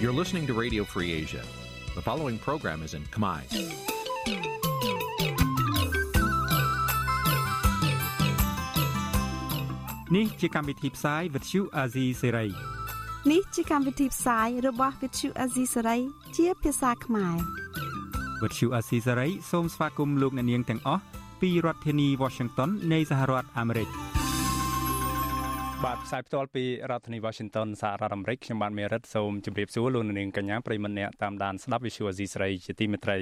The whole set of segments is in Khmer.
You're listening to Radio Free Asia. The following program is in Khmer. Nǐ ជាកម្មវិធីផ្សាយ Vuthu Azizi Serai នេះជាកម្មវិធីផ្សាយរបស់ Vuthu Azizi Serai ជាភាសាខ្មែរ Vuthu Azizi Serai សូមស្វាគមន៍លោកអ្នកនាងទាំងអស់ពីរដ្ឋធានី Washington នៃសហរដ្ឋអាមេរិក បាទផ្សាយផ្ទាល់ពីរដ្ឋធានី Washington សហរដ្ឋអាមេរិកខ្ញុំបាទមេរិតសូមជម្រាបសួរលោកនាងកញ្ញាប្រិមម្នាក់តាមដានស្ដាប់ Visual Asia ស្រីជាទីមេត្រី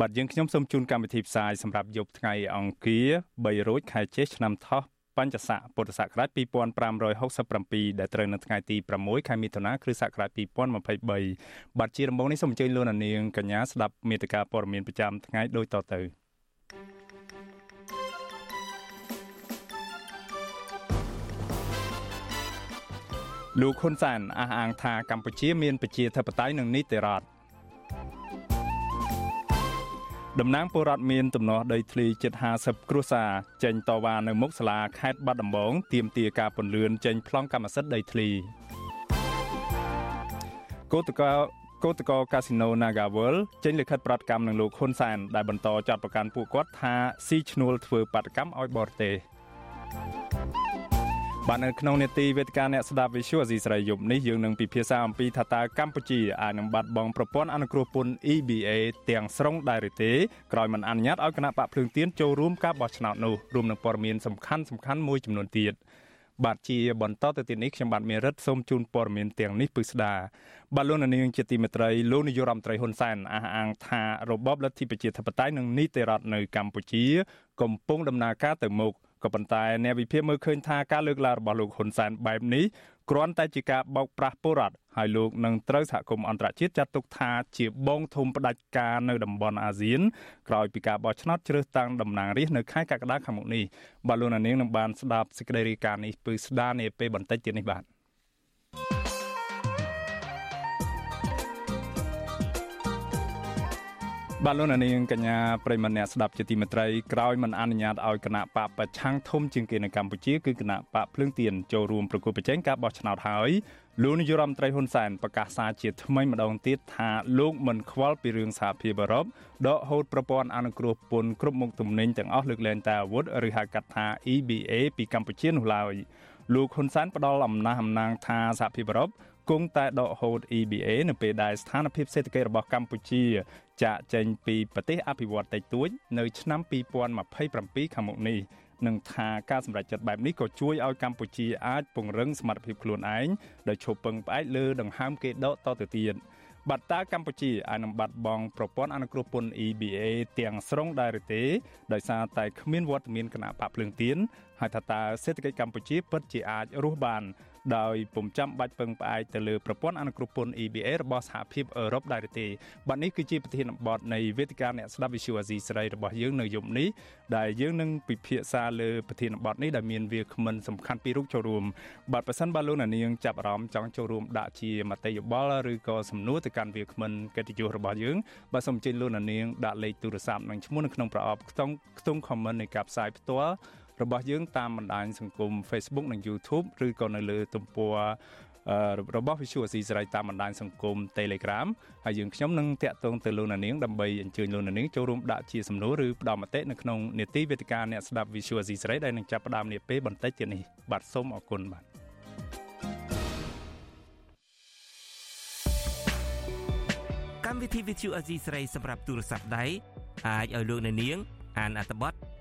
បាទយើងខ្ញុំសូមជូនកម្មវិធីផ្សាយសម្រាប់យប់ថ្ងៃអង្គារ3រោចខែចេសឆ្នាំថោះបញ្ញស័កពុទ្ធសករាជ2567ដែលត្រូវនៅថ្ងៃទី6ខែមិថុនាគ្រិស្តសករាជ2023បាទជាដំបូងនេះសូមអញ្ជើញលោកនាងកញ្ញាស្ដាប់មេតិការព័ត៌មានប្រចាំថ្ងៃដូចតទៅ លោកហ៊ុនសែនអះអាងថាកម្ពុជាមានប្រជាធិបតេយ្យនិងនីតិរដ្ឋតំណាងពលរដ្ឋមានទំនាស់ដីធ្លីជិត50គ្រួសារចេញតវ៉ានៅមុខសាលាខេត្តបាត់ដំបងទាមទារការពន្លឿនចេញប្លង់កម្មសិទ្ធិដីធ្លីគឧតកោគឧតកោកាស៊ីណូ Nagawal ចេញលិខិតប្រតិកម្មនឹងលោកហ៊ុនសែនដែលបន្តចាត់ប្រកាន់ពួកគាត់ថាស៊ីឈ្នួលធ្វើបាតកម្មឲ្យបរទេស បាទនៅក្នុងនេតិវេទិកាអ្នកស្ដាប់ Visual Asia ស្រីយប់នេះយើងនឹងពិភាក្សាអំពីថាតើកម្ពុជាអាចនឹងបាត់បង់ប្រព័ន្ធអនុគ្រោះពន្ធ EBA ទាំងស្រុងដែរឬទេក្រោយមិនអនុញ្ញាតឲ្យគណៈបកភ្លើងទៀនចូលរួមការបោះឆ្នោតនោះរួមនឹងព័ត៌មានសំខាន់សំខាន់មួយចំនួនទៀតបាទជាបន្តទៅទៀតនេះខ្ញុំបាទមេរិតសូមជូនព័ត៌មានទាំងនេះពិស្ដាបាទលោកនាងជាទីមេត្រីលោកនាយករដ្ឋមន្ត្រីហ៊ុនសែនអះអាងថារបបលទ្ធិប្រជាធិបតេយ្យនិងនីតិរដ្ឋនៅកម្ពុជា កំពុងដំណើរការទៅមុខ ក៏ប៉ុន្តែអ្នកវិភាគមើលឃើញថាការលើកឡើងរបស់លោកហ៊ុនសែនបែបនេះគ្រាន់តែជាការបោកប្រាស់ពលរដ្ឋហើយលោកនឹងត្រូវសហគមន៍អន្តរជាតិចាត់ទុកថាជាបងធំផ្ដាច់ការនៅតំបន់អាស៊ានក្រោយពីការបោះឆ្នោតជ្រើសតាំងតំណាងរាស្ត្រនៅខែកក្កដាខាងមុខនេះបាទលោកនាងនឹងបានស្ដាប់សេចក្តីរាយការណ៍នេះពឺស្ដារនាពេលបន្តិចទៀតនេះបាទ បាទលោកនាងកញ្ញាប្រិមម្នាក់ស្ដាប់ជាទីមេត្រីក្រោយមិនអនុញ្ញាតឲ្យគណៈបកប្រឆាំងធំជាងគេនៅកម្ពុជាគឺគណៈបកភ្លើងទៀនចូលរួមប្រគល់ប្រជែងការបោះឆ្នោតហើយលោកនាយរដ្ឋមន្ត្រីហ៊ុនសែនប្រកាសសារជាថ្មីម្ដងទៀតថាលោកមិនខ្វល់ពីរឿងសហភាពអឺរ៉ុបដកហូតប្រព័ន្ធអនុគ្រោះពន្ធគ្រប់មុខទំនិញទាំងអស់លើកលែងតែអាវុធឬហៅកាត់ថា EBA ពីកម្ពុជានោះឡើយលោកហ៊ុនសែនផ្ដល់អំណះអំណាងថាសហភាពអឺរ៉ុបគង់តែដកហូត EBA នៅពេលដែលស្ថានភាពសេដ្ឋកិច្ចរបស់កម្ពុជា ចាកចេញពីប្រទេសអភិវឌ្ឍន៍តិចតួចនៅឆ្នាំ2027ខាងមុខនេះនឹងថាការសម្រេចចិត្តបែបនេះក៏ជួយឲ្យកម្ពុជាអាចពង្រឹងសមត្ថភាពខ្លួនឯងដោយឈប់ពឹងផ្អែកលើដង្ហើមគេដកតទៅទៀតបាត់តើកម្ពុជាអាចនឹងបាត់បង់ប្រព័ន្ធអនុគ្រោះពន្ធ EBA ទាំងស្រុងដែរឬទេដោយសារតែគ្មានវត្តមានគណៈបកភ្លើងទៀនហើយថាតើសេដ្ឋកិច្ចកម្ពុជាពិតជាអាចរស់បាន ដោយពុំចាំបាច់ពឹងផ្អែកទៅលើប្រព័ន្ធអនុគ្រោះពន្ធ EBA របស់សហភាពអឺរ៉ុបដែរទេបាទនេះគឺជាប្រធានបទនៃវេទិកាអ្នកស្ដាប់ Visual Asia ស្រីរបស់យើងនៅយប់នេះដែលយើងនឹងពិភាក្សាលើប្រធានបទនេះដែលមានវាគ្មិនសំខាន់ពីររូបចូលរួមបាទប៉ះសិនបាទលោកនាងចាប់អារម្មណ៍ចង់ចូលរួមដាក់ជាមតិយោបល់ឬក៏សំណួរទៅកាន់វាគ្មិនកិត្តិយសរបស់យើងបាទសូមអញ្ជើញលោកនាងដាក់លេខទូរស័ព្ទនិងឈ្មោះនៅក្នុងប្រអប់ខ្ទង់ខ្ទង់ comment នៃការផ្សាយផ្ទាល់ របស់យើងតាមបណ្ដាញសង្គម Facebook និង YouTube ឬក៏នៅលើទំព័ររបស់ Visual Asia ស្រីតាមបណ្ដាញសង្គម Telegram ហើយយើងខ្ញុំនឹងតាក់ទងទៅលោកនាងដើម្បីអញ្ជើញលោកនាងចូលរួមដាក់ជាសំណួរឬផ្ដល់មតិនៅក្នុងនេតិវេទិកាអ្នកស្ដាប់ Visual Asia ស្រីដែលនឹងចាប់ផ្ដើមនាពេលបន្តិចទៀតនេះបាទសូមអរគុណបាទកម្មវិធី Visual Asia ស្រីសម្រាប់ទូរស័ព្ទដៃអាចឲ្យលោកនាងអានអត្ថបទ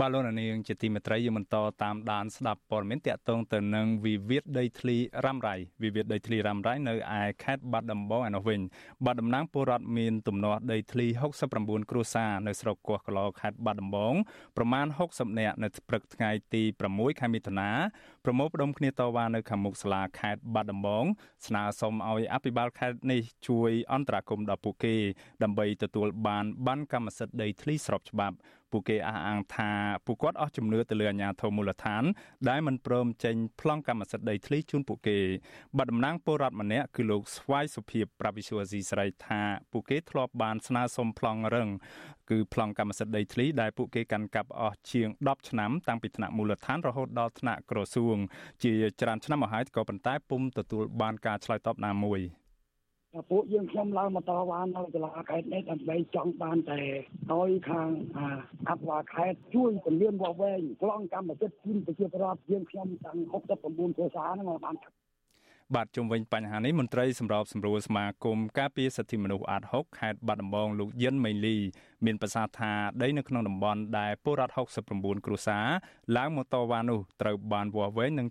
បាទលោកនាងជាទីមេត្រីយើងបន្តតាមដានស្ដាប់ព័ត៌មានតាក់ទងទៅនឹងវិវាទដីធ្លីរ៉ាំរ៉ៃវិវាទដីធ្លីរ៉ាំរ៉ៃនៅឯខេត្តបាត់ដំបងឯនោះវិញបាទតំណាងពលរដ្ឋមានទំនាស់ដីធ្លី69គ្រួសារនៅស្រុកកោះកឡខេត្តបាត់ដំបងប្រមាណ60នាក់នៅព្រឹកថ្ងៃទី6ខែមិថុនាប្រមូលផ្ដុំគ្នាតវ៉ានៅខាងមុខសាលាខេត្តបាត់ដំបងស្នើសុំឲ្យអភិបាលខេត្តនេះជួយអន្តរាគមន៍ដល់ពួកគេដើម្បីទទួលបានបានកម្មសិទ្ធិដីធ្លីស្របច្បាប់ពួកគេអះអាងថាពួកគាត់អស់ជំនឿទៅលើអាជ្ញាធរមូលដ្ឋាន ដែលមិនព្រមចេញប្លង់កម្មសិទ្ធិដីធ្លីជូនពួកគេបាត់តំណាងពលរដ្ឋម្នាក់គឺលោកស្វាយសុភីប្រាប់វិសុវអាស៊ីស្រីថាពួកគេធ្លាប់បានស្នើសុំប្លង់រឹងគឺប្លង់កម្មសិទ្ធិដីធ្លីដែលពួកគេកាន់កាប់អស់ជាង10ឆ្នាំតាំងពីថ្នាក់មូលដ្ឋានរហូតដល់ថ្នាក់ក្រសួង ជាច្រើនឆ្នាំមកហើយក៏ប៉ុន្តែពុំទទួលបានការឆ្លើយតបណាមួយ។ ពួកយើងខ្ញុំឡើងមកតវ៉ានៅតុលាខេត្តនេះដើម្បីចង់បានតែឲ្យខាងអភិបាលខេត្តជួយពន្យាវវែងប្លង់កម្មសិទ្ធិជូនប្រជាពលរដ្ឋយើងខ្ញុំទាំង69គ្រួសារហ្នឹងបានបាទជុំវិញបញ្ហានេះមន្ត្រីសម្របសម្រួលសមាគមការពារសិទ្ធិមនុស្សអាត6ខេត្តបាត់ដំបងលោកយិនមេលី មានប្រសាសន៍ថាដីនៅក្នុងតំបន់ដែលពលរដ្ឋ69គ្រួសារឡើងមកតវ៉ានោះត្រូវបានវាស់វែងនឹង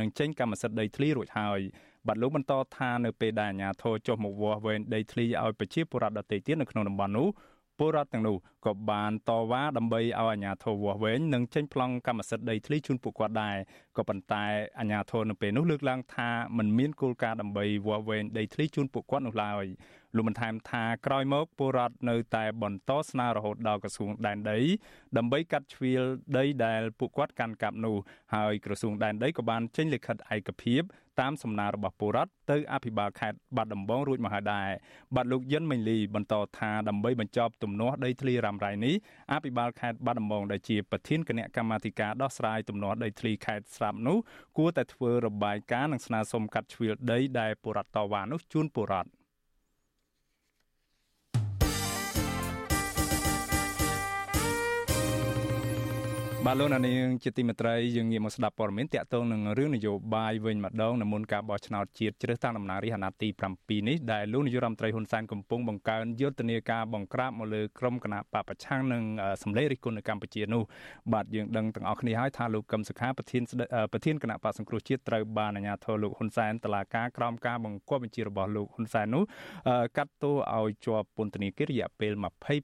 នឹងចេញកម្មសិទ្ធិដីធ្លីរួចហើយ បាទលោកបន្តថានៅពេលដែលអាជ្ញាធរចុះមកវាស់វែងដីធ្លីឲ្យប្រជាពលរដ្ឋដទៃទៀតនៅក្នុងតំបន់នោះពលរដ្ឋទាំងនោះក៏បានតវ៉ាដើម្បីឲ្យអាជ្ញាធរវាស់វែងនិងចេញប្លង់កម្មសិទ្ធិដីធ្លីជូនពួកគាត់ដែរក៏ប៉ុន្តែអាជ្ញាធរនៅពេលនោះលើកឡើងថាมันមានគោលការណ៍ដើម្បីវាស់វែងដីធ្លីជូនពួកគាត់នោះឡើយលោកបានថែមថាក្រោយមកពលរដ្ឋនៅតែបន្តស្នើរហូតដល់ក្រសួងដែនដី ដើម្បីកាត់ជ្រៀលដីដែលពួកគាត់កាន់កាប់នោះហើយក្រសួងដែនដីក៏បានចេញលិខិតឯកភាពតាមសំណើរបស់ពលរដ្ឋទៅអភិបាលខេត្តបាត់ដំបងរួចមកហើយដែរបាទលោកយិនមេងលីបន្តថាដើម្បីបញ្ចប់ទំនាស់ដីធ្លីរ៉ាំរ៉ៃនេះអភិបាលខេត្តបាត់ដំបងដែលជាប្រធានគណៈកម្មាធិការដោះស្រាយទំនាស់ដីធ្លីខេត្តស្រាប់នោះគួរតែធ្វើរបាយការណ៍និងស្នើសុំកាត់ជ្រៀលដីដែលពលរដ្ឋតវ៉ានោះជូនពលរដ្ឋ បាទលោកនាងជាទីមេត្រីយើងងាកមកស្ដាប់ព័ត៌មានតាក់ទងនឹងរឿងនយោបាយវិញម្ដងនៅមុនការបោះឆ្នោតជាតិជ្រើសតាំងតំណាងរាស្ត្រអាណត្តិទី7នេះដែលលោកនាយរដ្ឋមន្ត្រីហ៊ុនសែនកំពុងបង្កើនយុទ្ធនាការបង្ក្រាបមកលើក្រុមគណៈបពប្រឆាំងនឹងសម្លេងរិះគន់នៅកម្ពុជានោះបាទយើងដឹងទាំងអស់គ្នាហើយថាលោកកឹមសុខាប្រធានប្រធានគណៈបកសង្គ្រោះជាតិត្រូវបានអាជ្ញាធរលោកហ៊ុនសែនតឡាការក្រោមការបង្គាប់បញ្ជារបស់លោកហ៊ុនសែននោះកាត់ទោសឲ្យជាប់ពន្ធនាគាររយៈពេល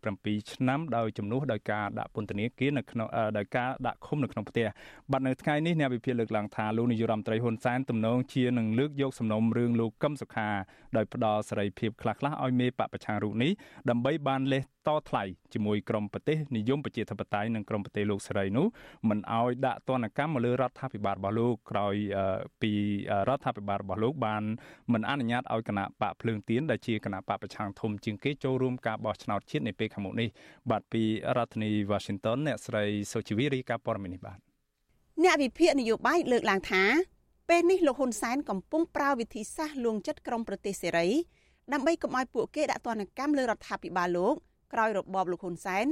27ឆ្នាំដោយជំនួសដោយការដាក់ពន្ធនាគារនៅក្នុងដោយការដាក់ឃុំនៅក្នុងផ្ទះបាទនៅថ្ងៃនេះអ្នកវិភាគលើកឡើងថាលោកនាយរដ្ឋមន្ត្រីហ៊ុនសែនទំនងជានឹងលើកយកសំណុំរឿងលោកកឹមសុខាដោយផ្ដល់សេរីភាពខ្លះៗឲ្យមេបពប្រឆាំងរូបនេះដើម្បីបានលេស តថ្លៃជាមួយក្រមប្រទេសនិយមប្រជាធិបតេយ្យនិងក្រមប្រទេសលោកសេរីនោះមិនឲ្យដាក់ទណ្ឌកម្មមកលើរដ្ឋាភិបាលរបស់លោកក្រោយពីរដ្ឋាភិបាលរបស់លោកបានមិនអនុញ្ញាតឲ្យគណៈបកភ្លើងទៀនដែលជាគណៈបកប្រឆាំងធំជាងគេចូលរួមការបោះឆ្នោតជាតិនៅពេលខាងមុខនេះបាទពីរដ្ឋធានី Washington អ្នកស្រីសុជីវីរីកាព័រមីនេះបាទអ្នកវិភាគនយោបាយលើកឡើងថាពេលនេះលោកហ៊ុនសែនកំពុងប្រើវិធីសាស្ត្រលួងចិត្តក្រមប្រទេសសេរីដើម្បីកុំឲ្យពួកគេដាក់ទណ្ឌកម្មលើរដ្ឋាភិបាលលោក ក្រោយរបបលោកហ៊ុនសែន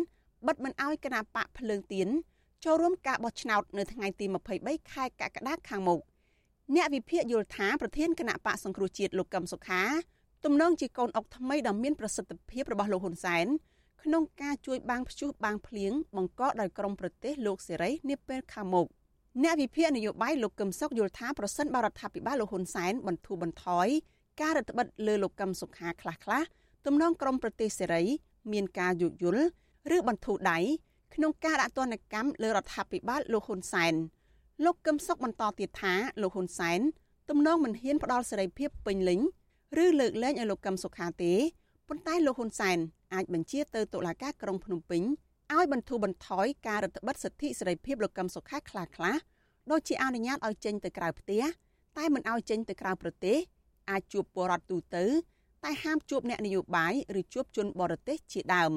បិទមិនឲ្យគណៈបកភ្លើងទៀនចូលរួមការបោះឆ្នោតនៅថ្ងៃទី23ខែកក្កដាខាងមុខអ្នកវិភាគយល់ថាប្រធានគណៈបកសង្គ្រោះជាតិលោកកឹមសុខាទំនងជាកូនអុកថ្មីដ៏មានប្រសិទ្ធភាពរបស់លោកហ៊ុនសែនក្នុងការជួយបាំងព្យុះបាំងភ្លៀងបង្កដោយក្រមប្រទេសលោកសេរីនាពេលខាងមុខអ្នកវិភាគនយោបាយលោកកឹមសុខយល់ថាប្រសិនបរដ្ឋាភិបាលលោកហ៊ុនសែនបន្ធូរបន្ថយការរដ្ឋបិទលើលោកកឹមសុខាខ្លះៗទំនងក្រមប្រទេសសេរី មានការយោគយល់ឬបន្ធូរដៃក្នុងការដាក់ទណ្ឌកម្មលើរដ្ឋាភិបាលលោកហ៊ុនសែនលោកកឹមសុខបន្តទៀតថាលោកហ៊ុនសែនទំនងមិនហ៊ានផ្ដល់សេរីភាពពេញលេញឬលើកលែងឲ្យលោកកឹមសុខាទេប៉ុន្តែលោកហ៊ុនសែនអាចបញ្ជាទៅតុលាការក្រុងភ្នំពេញឲ្យបន្ធូរបន្ថយការរដ្ឋបិទសិទ្ធិសេរីភាពលោកកឹមសុខាខ្លះខ្លះដូចជាអនុញ្ញាតឲ្យចេញទៅក្រៅផ្ទះតែមិនឲ្យចេញទៅក្រៅប្រទេសអាចជួបពលរដ្ឋទូទៅ តែហាមជួបអ្នកនយោបាយឬជួបជនបរទេសជាដើម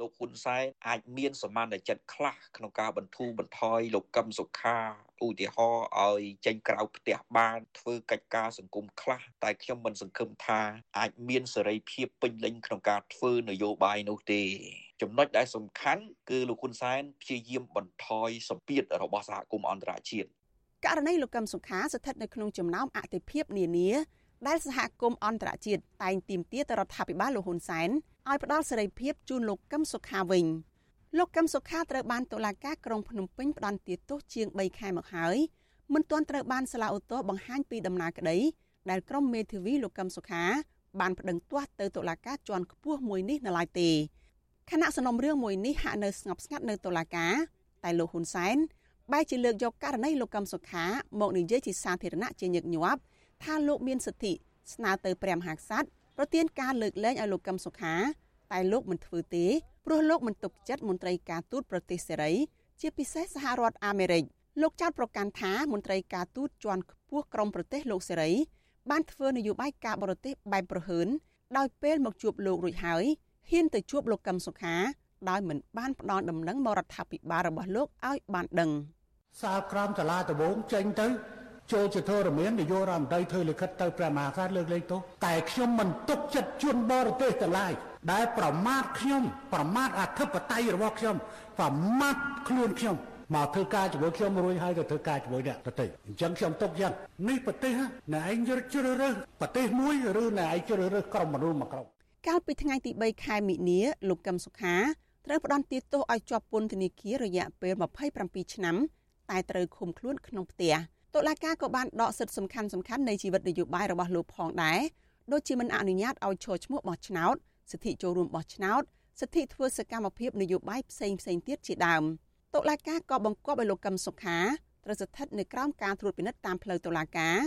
លោកហ៊ុនសែនអាចមានសមានចិត្តខ្លះក្នុងការបន្ធូរបន្ថយលោកកឹមសុខាឧទាហរណ៍ឲ្យចេញក្រៅផ្ទះបានធ្វើកិច្ចការសង្គមខ្លះតែខ្ញុំមិនសង្ឃឹមថាអាចមានសេរីភាពពេញលេញក្នុងការធ្វើនយោបាយនោះទេចំណុចដែលសំខាន់គឺលោកហ៊ុនសែនព្យាយាមបន្ថយសម្ពាធរបស់សហគមន៍អន្តរជាតិករណីលោកកឹមសុខាស្ថិតនៅក្នុងចំណោមអតិភិបនានា ដែលសហគមន៍អន្តរជាតិតែងទាមទារទៅរដ្ឋាភិបាលលោកហ៊ុនសែនឲ្យផ្ដល់សេរីភាពជូនលោកកឹមសុខាវិញលោកកឹមសុខាត្រូវបានតុលាការក្រុងភ្នំពេញផ្តន្ទាទោសជាង3ខែមកហើយមិនទាន់ត្រូវបានសាលាឧទ្ធរបង្ហាញពីដំណើរក្តីដែលក្រុមមេធាវីលោកកឹមសុខាបានប្តឹងទាស់ទៅតុលាការជាន់ខ្ពស់មួយនេះនៅឡើយទេខណៈសំណុំរឿងមួយនេះហាក់នៅស្ងប់ស្ងាត់នៅតុលាការតែលោកហ៊ុនសែនបែរជាលើកយកករណីលោកកឹមសុខាមកនិយាយជាសាធារណៈជាញឹកញាប់ ថាលោកមានសិទ្ធិស្នើទៅព្រះមហាក្សត្រប្រទានការលើកលែងឲ្យលោកកឹមសុខា តែលោកមិនធ្វើទេព្រោះលោកមិនទុកចិត្តមន្ត្រីការទូតប្រទេសសេរី ជាពិសេសសហរដ្ឋអាមេរិកលោកចោទប្រកាន់ថាមន្ត្រីការទូតជាន់ខ្ពស់ក្រមប្រទេសលោកសេរី បានធ្វើនយោបាយការបរទេសបែបប្រហើនដោយពេលមកជួបលោករួចហើយហ៊ានទៅជួបលោកកឹមសុខាដោយមិនបានផ្ដល់ដំណឹងមករដ្ឋាភិបាលរបស់លោកឲ្យបានដឹងសាលក្រមសាលាដំបងចេញទៅ ចូលជាធរមាននាយករដ្ឋមន្ត្រីធ្វើលិខិតទៅព្រះមហាក្សត្រលើកលែងទោសតែខ្ញុំមិនទុកចិត្តជួនបរទេសទាំងឡាយដែលប្រមាថខ្ញុំប្រមាថអធិបតេយ្យរបស់ខ្ញុំប្រមាថខ្លួនខ្ញុំមកធ្វើការជាមួយខ្ញុំរួចហើយទៅធ្វើការជាមួយអ្នកប្រទេសអញ្ចឹងខ្ញុំទុកយ៉ាងនេះប្រទេសណែឯងជ្រើសរើសប្រទេសមួយឬណែឯងជ្រើសរើសក្រុមមនុស្សមួយក្រុមកាលពីថ្ងៃទី3ខែមិនិនាលោកកឹមសុខាត្រូវផ្ដន្ទាទោសឲ្យជាប់ពន្ធនាគាររយៈពេល27ឆ្នាំតែត្រូវឃុំខ្លួនក្នុងផ្ទះ តុលាការក៏បានដកសិទ្ធិសំខាន់សំខាន់នៃជីវិតនយោបាយរបស់លោកផងដែរដូចជាមិនអនុញ្ញាតឲ្យឈរឈ្មោះបោះឆ្នោតសិទ្ធិចូលរួមបោះឆ្នោតសិទ្ធិធ្វើសកម្មភាពនយោបាយផ្សេងផ្សេងទៀតជាដើមតុលាការក៏បង្គាប់ឲ្យលោកកឹមសុខាត្រូវស្ថិតនៅក្រោមការត្រួតពិនិត្យតាមផ្លូវតុលាការ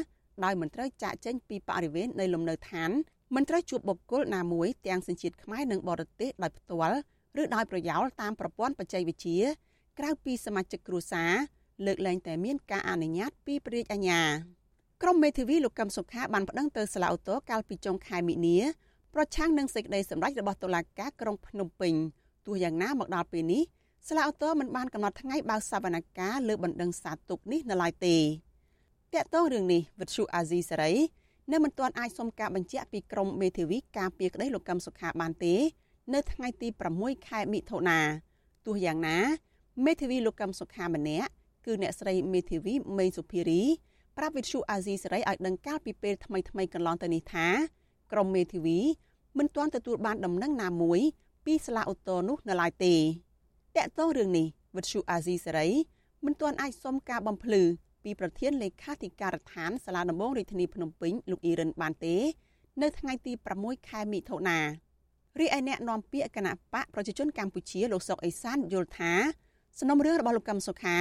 ដោយមិនត្រូវចាកចេញពីបរិវេណនៃលំនៅឋានមិនត្រូវជួបបុគ្គលណាមួយទាំងសញ្ជាតិខ្មែរនិងបរទេសដោយផ្ទាល់ឬដោយប្រយោលតាមប្រព័ន្ធបច្ចេកវិទ្យាក្រៅពីសមាជិកគ្រួសារ លើកលែងតែមានការអនុញ្ញាតពីព្រះរាជអាជ្ញាក្រុមមេធាវីលោកកឹមសុខាបានប្តឹងទៅសាលាឧទ្ធរកាលពីចុងខែមិនិនាប្រឆាំងនឹងសេចក្តីសម្រេចរបស់តុលាការក្រុងភ្នំពេញទោះយ៉ាងណាមកដល់ពេលនេះសាលាឧទ្ធរមិនបានកំណត់ថ្ងៃបើកសវនកម្មលើបណ្ដឹងសាទុកនេះនៅឡើយទេតកតងរឿងនេះវិទ្យុអាស៊ីសេរីនៅមិនទាន់អាចសុំការបញ្ជាក់ពីក្រុមមេធាវីការពារក្តីលោកកឹមសុខាបានទេ នៅថ្ងៃទី6ខែមិថុនាទោះយ៉ាងណាមេធាវីលោកកឹមសុខាម្នាក់ គឺអ្នកស្រីមេធាវីមេសុភារីប្រាប់វិទ្យុអាស៊ីសេរីឲ្យដឹងកាលពីពេលថ្មីថ្មីកន្លងទៅនេះថាក្រុមមេធាវីមិនទាន់ទទួលបានដំណឹងណាមួយ ពីសាលាឧទ្ធរនោះនៅឡើយទេតកតងរឿងនេះវិទ្យុអាស៊ីសេរីមិនទាន់អាចសុំការបំភ្លឺពីប្រធានលេខាធិការដ្ឋានសាលាដំបងរាជធានីភ្នំពេញលោកអ៊ីរិនបានទេ នៅថ្ងៃទី6ខែមិថុនារីឯអ្នកនាំពាក្យគណៈបកប្រជាជនកម្ពុជាលោកសុកអេសានយល់ថាសំណុំរឿងរបស់លោកកឹមសុខា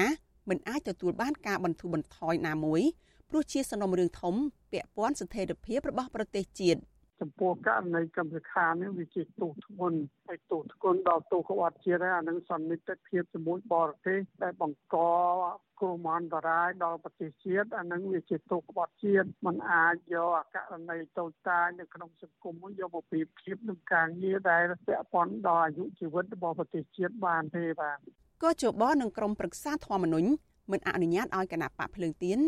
មិនអាចទទួលបានការបន្ធូរបន្ថយណាមួយព្រោះជាសំណុំរឿងធំពាក់ព័ន្ធស្ថិរភាពរបស់ប្រទេសជាតិចំពោះករណីកម្មសិក្ខានេះវាជាទោសធ្ងន់ហើយទោសធ្ងន់ដល់ទោសក្បត់ជាតិហើយអានឹងសន្និដ្ឋភាពជាមួយបរទេសដែលបង្កគ្រោះមហន្តរាយដល់ប្រទេសជាតិអានឹងវាជាទោសក្បត់ជាតិมันអាចយកអករណីតូចតាចនៅក្នុងសង្គមយកមកប្រៀបធៀបនឹងការងារដែលពាក់ព័ន្ធដល់អាយុជីវិតរបស់ប្រទេសជាតិបានទេបាទ ក៏ជបនឹងក្រមប្រឹក្សាធម្មនុញ្ញមិនអនុញ្ញាតឲ្យគណៈបកភ្លើងទៀន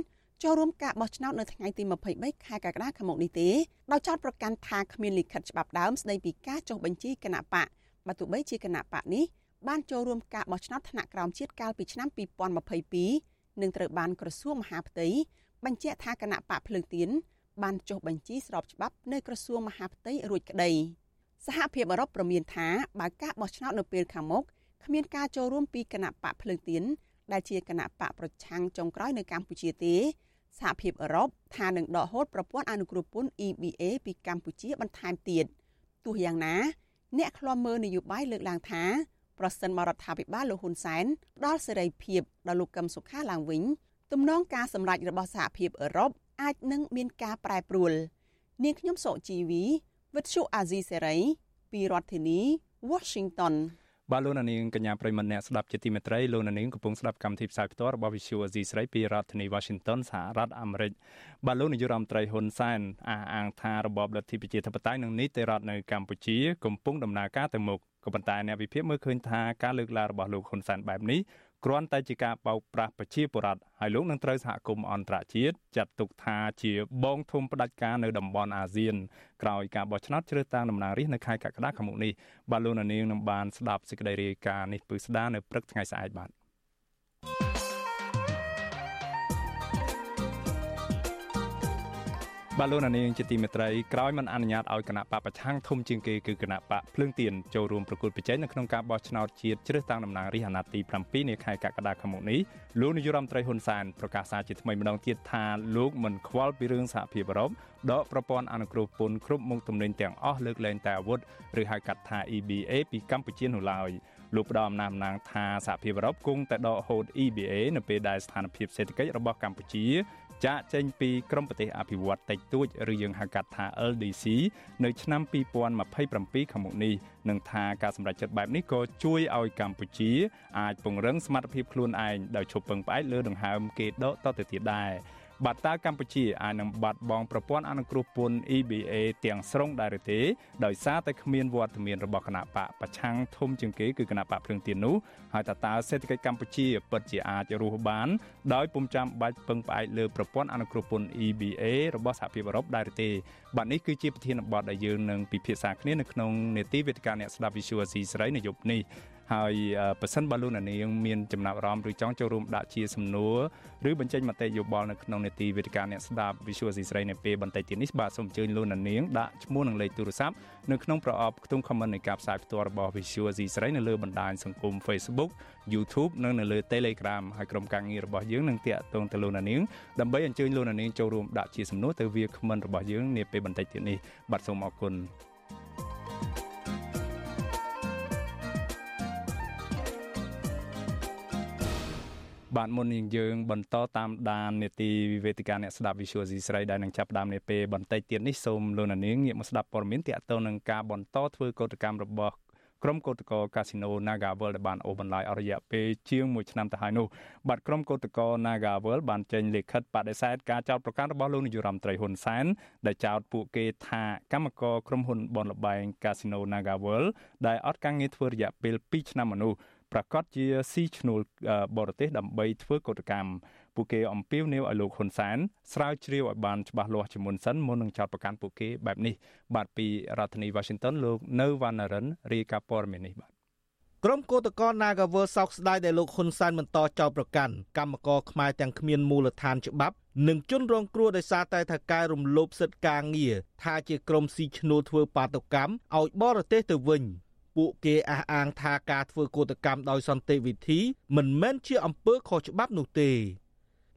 ចូលរួមការបោះឆ្នោតនៅថ្ងៃទី23ខែកក្កដាឆ្នាំនេះទេដោយចោទប្រកាន់ថាគ្មានលិខិតច្បាប់ដើមស្តីពីការចុះបញ្ជីគណៈបកបើទោះបីជាគណៈបកនេះបានចូលរួមការបោះឆ្នោតថ្នាក់ក្រោមជាតិកាលពីឆ្នាំ2022នឹងត្រូវបានក្រសួងមហាផ្ទៃបញ្ជាក់ថាគណៈបកភ្លើងទៀនបានចុះបញ្ជីស្របច្បាប់នៅក្រសួងមហាផ្ទៃរួចក្តីសហភាពអឺរ៉ុបប្រមានថាបើការបោះឆ្នោតនៅពេលខាងមុខ គ្មានការចូលរួមពីគណៈបកភ្លើងទៀនដែលជាគណៈបកប្រឆាំងចុងក្រោយនៅកម្ពុជាទេសហភាពអឺរ៉ុបថានឹងដកហូតប្រព័ន្ធអនុគ្រោះពន្ធ EBA ពីកម្ពុជាបន្ថែមទៀតទោះយ៉ាងណា អ្នកឃ្លាំមើលនយោបាយលើកឡើងថាប្រសិនបរដ្ឋាភិបាលលោកហ៊ុនសែនផ្ដល់សេរីភាពដល់លោកកឹមសុខាឡើងវិញទំនងការសម្រេចរបស់សហភាពអឺរ៉ុបអាចនឹងមានការប្រែប្រួលនាងខ្ញុំសុជីវីវិទ្យុអាស៊ីសេរីពីរដ្ឋធានី Washington បាទលោកនាងកញ្ញាប្រិមមអ្នកស្ដាប់ជាទីមេត្រីលោកនាងកំពុងស្ដាប់កម្មវិធីផ្សាយផ្ទាល់របស់ Visual Asia ស្រីពីរដ្ឋធានី Washington សហរដ្ឋអាមេរិកបាទលោកនាយរដ្ឋមន្ត្រីហ៊ុនសែនអះអាងថារបបលទ្ធិប្រជាធិបតេយ្យនិងនីតិរដ្ឋនៅកម្ពុជាកំពុងដំណើរការទៅមុខក៏ប៉ុន្តែអ្នកវិភាគមើលឃើញថាការលើកឡើងរបស់លោកហ៊ុនសែនបែបនេះ គ្រាន់តែជាការបោកប្រាស់ប្រជាពលរដ្ឋហើយលោកនឹងត្រូវសហគមន៍អន្តរជាតិចាត់ទុកថាជាបងធំផ្ដាច់ការនៅតំបន់អាស៊ានក្រោយការបោះឆ្នោតជ្រើសតាំងតំណាងរាស្ត្រនៅខែកក្កដាខាងមុខនេះបាទលោកនាងនឹងបានស្ដាប់សេចក្តីរាយការណ៍នេះពឹស្ដានៅព្រឹកថ្ងៃស្អែកបាទ បាទលោកនាងជាទីមេត្រីក្រោយមិនអនុញ្ញាតឲ្យគណៈបកប្រឆាំងធំជាងគេគឺគណៈបកភ្លើងទៀនចូលរួមប្រគល់ប្រជែងនៅក្នុងការបោះឆ្នោតជាតិជ្រើសតាំងតំណាងរាស្ត្រអាណត្តិទី7នាខែកក្កដាខាងមុខនេះលោកនាយរដ្ឋមន្ត្រីហ៊ុនសែនប្រកាសសារជាថ្មីម្ដងទៀតថាលោកមិនខ្វល់ពីរឿងសហភាពអឺរ៉ុបដកប្រព័ន្ធអនុគ្រោះពន្ធគ្រប់មុខទំនិញទាំងអស់លើកលែងតែអាវុធឬហៅកាត់ថា EBA ពីកម្ពុជានោះឡើយលោកផ្ដល់អំណះអំណាងថាសហភាពអឺរ៉ុបគង់តែដកហូត EBA នៅពេលដែលស្ថានភាពសេដ្ឋកិច្ចរបស់កម្ពុជា ចាកចេញពីក្រមប្រទេសអភិវឌ្ឍតិចតួចឬយើងហៅកាត់ថា LDC នៅឆ្នាំ2027ខាងមុខនេះនឹងថាការសម្រេចចិត្តបែបនេះក៏ជួយឲ្យកម្ពុជាអាចពង្រឹងសមត្ថភាពខ្លួនឯងដោយឈប់ពឹងផ្អែកលើដង្ហើមគេដកតទៅទៀតដែរ បាទតើកម្ពុជាអាចនឹងបាត់បង់ប្រព័ន្ធអនុគ្រោះពន្ធ EBA ទាំងស្រុងដែរឬទេដោយសារតែគ្មានវត្តមានរបស់គណៈបកប្រឆាំងធំជាងគេគឺគណៈបកភ្លឹងទៀននោះហើយតើតើសេដ្ឋកិច្ចកម្ពុជាពិតជាអាចរស់បាន ដោយពុំចាំបាច់ពឹងផ្អែកលើប្រព័ន្ធអនុគ្រោះពន្ធ EBA របស់សហភាពអឺរ៉ុបដែរឬទេបាទនេះគឺជាប្រធានបទដែលយើងនឹងពិភាក្សាគ្នានៅក្នុងនេតិវេទិកាអ្នកស្ដាប់ Visual C ស្រីនៅយប់នេះ ហើយប៉ះសិនបើលោកនាងមានចំណាប់អារម្មណ៍ឬចង់ចូលរួមដាក់ជាសំណួរឬបញ្ចេញមតិយោបល់នៅក្នុងនេតិវេទិកាអ្នកស្ដាប់ Visual ស៊ីស្រីនៅពេលបន្តិចទៀតនេះបាទសូមអញ្ជើញលោកនាងដាក់ឈ្មោះនិងលេខទូរស័ព្ទនៅក្នុងប្រអប់ខ្ទង់ comment នៃការផ្សាយផ្ទាល់របស់ Visual ស៊ីស្រីនៅលើបណ្ដាញសង្គម Facebook YouTube និងនៅលើ Telegram ហើយក្រុមការងាររបស់យើងនឹងតាក់ទងទៅលោកនាងដើម្បីអញ្ជើញលោកនាងចូលរួមដាក់ជាសំណួរទៅវា comment របស់យើងនាពេលបន្តិចទៀតនេះបាទសូមអរគុណ បាទមុននឹងយើងបន្តតាមដាននេតិវេទិកាអ្នកស្ដាប់ Visual C ស្រីដែលនឹងចាប់ផ្ដើមនាពេលបន្តិចទៀតនេះសូមលោកនាងងាកមកស្ដាប់ព័ត៌មានទាក់ទងនឹងការបន្តធ្វើកោតកម្មរបស់ក្រុមកោតក្រកាស៊ីណូ Nagavel ដែលបានអូសបន្លាយអស់រយៈពេលជាង1ឆ្នាំទៅហើយនោះបាទក្រុមកោតក្រ Nagavel បានចេញលិខិតបដិសេធការចោទប្រកាន់របស់លោកនាយរដ្ឋមន្ត្រីហ៊ុនសែនដែលចោទពួកគេថាកម្មករក្រុមហ៊ុនបនលបែងកាស៊ីណូ Nagavel ដែលអត់ការងារធ្វើរយៈពេល2ឆ្នាំមកនោះ ប្រកាសជាស៊ីឈ្នួលបរទេសដើម្បីធ្វើកោតកម្មពួកគេអំពាវនាវឲ្យលោកហ៊ុនសែនស្រាវជ្រាវឲ្យបានច្បាស់លាស់ជាមុនសិនមុននឹងចោទប្រកាន់ពួកគេបែបនេះបាទពីរដ្ឋធានី Washington លោកនៅវណ្ណរិនរាយការណ៍ព័ត៌មាននេះបាទក្រុមកោតក្រ Nagawer សោកស្ដាយដែលលោកហ៊ុនសែនបន្តចោទប្រកាន់កម្មករខ្មែរទាំងគ្មានមូលដ្ឋានច្បាប់និងជនរងគ្រោះដោយសារតែថកែរំលោភសិទ្ធិការងារថាជាក្រុមស៊ីឈ្នួលធ្វើបាតុកម្មឲ្យបរទេសទៅវិញ ពួកគេអះអាងថាការធ្វើកោតកម្មដោយសន្តិវិធី មិនមែនជាអំពើខុសច្បាប់នោះទេ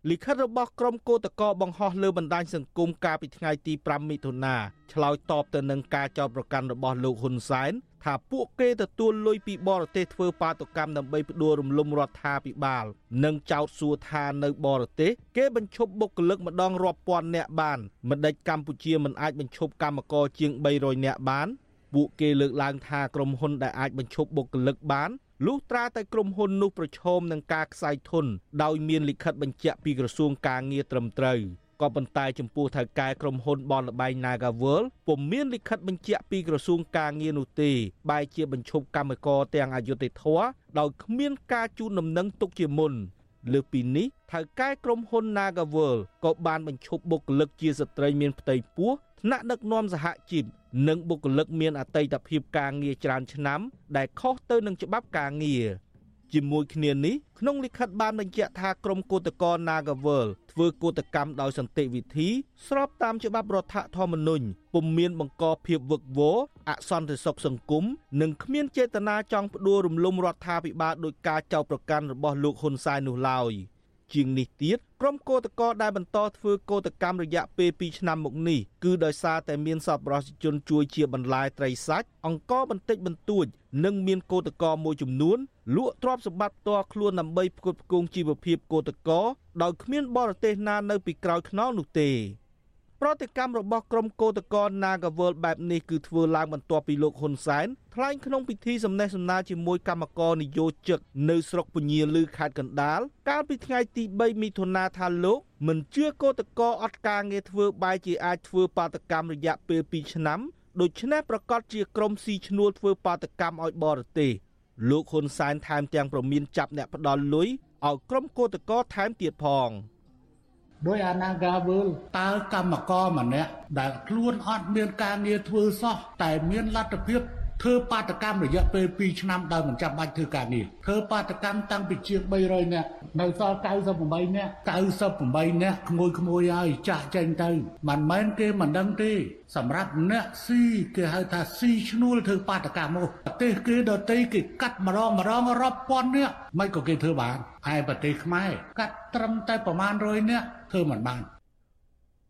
លិខិតរបស់ក្រុមកោតក្របង្ហោះលើបណ្ដាញសង្គមកាលពីថ្ងៃទី5មិថុនាឆ្លើយតបទៅនឹងការចោទប្រកាន់របស់លោកហ៊ុនសែនថាពួកគេទទួលលុយពីបរទេសធ្វើបាតុកម្មដើម្បីផ្ដួលរំលំរដ្ឋាភិបាល និងចោទសួរថានៅបរទេសគេបញ្ឈប់បុគ្គលិកម្ដងរាប់ពាន់នាក់បានមិនដេចកម្ពុជាមិនអាចបញ្ឈប់កម្មករជាង300នាក់បាន ពួកគេលើកឡើងថាក្រុមហ៊ុនដែលអាចបញ្ឈប់បុគ្គលិកបានលុះត្រាតែក្រុមហ៊ុននោះប្រឈមនឹងការខ្សែធនដោយមានលិខិតបញ្ជាក់ពីក្រសួងការងារត្រឹមត្រូវក៏ប៉ុន្តែចំពោះថៅកែក្រុមហ៊ុនបនលបែង Nagaworld ពុំមានលិខិតបញ្ជាក់ពីក្រសួងការងារនោះទេបែរជាបញ្ឈប់កម្មករទាំងអយុធធរដោយគ្មានការជូនដំណឹងទុកជាមុនលើពីនេះថៅកែក្រុមហ៊ុន Nagaworld ក៏បានបញ្ឈប់បុគ្គលិកជាស្ត្រីមានផ្ទៃពោះ ថ្នាក់ដឹកនាំសហជីពនិងបុគ្គលិកមានអតីតភាពការងារច្រើនឆ្នាំ ដែលខុសទៅនឹងច្បាប់ការងារជាមួយគ្នានេះក្នុងលិខិតបានបញ្ជាក់ថាក្រុមកោតក្រ Nagavel ធ្វើកោតកម្មដោយសន្តិវិធី ស្របតាមច្បាប់រដ្ឋធម្មនុញ្ញពុំមានបង្កភាពវឹកវរអសន្តិសុខសង្គមនិងគ្មានចេតនាចង់ផ្ដួលរំលំរដ្ឋាភិបាលដោយការចោទប្រកាន់របស់លោកហ៊ុនសែននោះឡើយ។ ជាងនេះទៀតក្រុមកោតក្រដែលបន្តធ្វើកោតកម្មរយៈពេល2ឆ្នាំមកនេះគឺដោយសារតែមានសប្បុរសជនជួយជាបន្លែត្រីសាច់អង្គបន្តិចបន្តួច និងមានកោតក្រមួយចំនួនលក់ទ្រព្យសម្បត្តិផ្ទាល់ខ្លួនដើម្បីផ្គត់ផ្គង់ជីវភាពកោតក្រដោយគ្មានបរទេសណានៅពីក្រោយខ្នងនោះទេ ប្រតិកម្មរបស់ក្រុមកោតក្រ Nagawal បែបនេះគឺធ្វើឡើងបន្ទាប់ពីលោកហ៊ុនសែនថ្លែងក្នុងពិធីសំណេះសំណាលជាមួយគណៈកម្មការនយោជកនៅស្រុកពញាលឺខេត្តកណ្ដាលកាលពីថ្ងៃទី3មិថុនាថាលោកមិនជឿកោតក្រអត់ការងារធ្វើបែរជាអាចធ្វើបាតកម្មរយៈពេល2ឆ្នាំដូច្នេះប្រកាសជាក្រុមស៊ីឈ្នួលធ្វើបាតកម្មឲ្យបរទេសលោកហ៊ុនសែនថែមទាំងប្រមានចាប់អ្នកផ្ដាល់លុយឲ្យក្រុមកោតក្រថែមទៀតផង។ ដោយអាណាកាវើលតើកម្មករម្នាក់ដែលខ្លួនអត់មានការងារធ្វើសោះតែមានលទ្ធភាពធ្វើបាតកម្មរយៈពេល2ឆ្នាំដោយមិនចាំបាច់ធ្វើការងារធ្វើបាតកម្មតាំងពីជាង300នាក់នៅសល់98នាក់98នាក់ក្មួយក្មួយហើយចាស់ចេញទៅមិនមែនគេមិនដឹងទេសម្រាប់អ្នកស៊ីគេហៅថាស៊ីឈ្នួលធ្វើបាតកម្មមកប្រទេសគេដទៃគេកាត់ម្ដងម្ដងរាប់ពាន់នាក់មិនក៏គេធ្វើបានហើយប្រទេសខ្មែរកាត់ត្រឹមតែប្រមាណ100នាក់ ធ្វើមិនបាន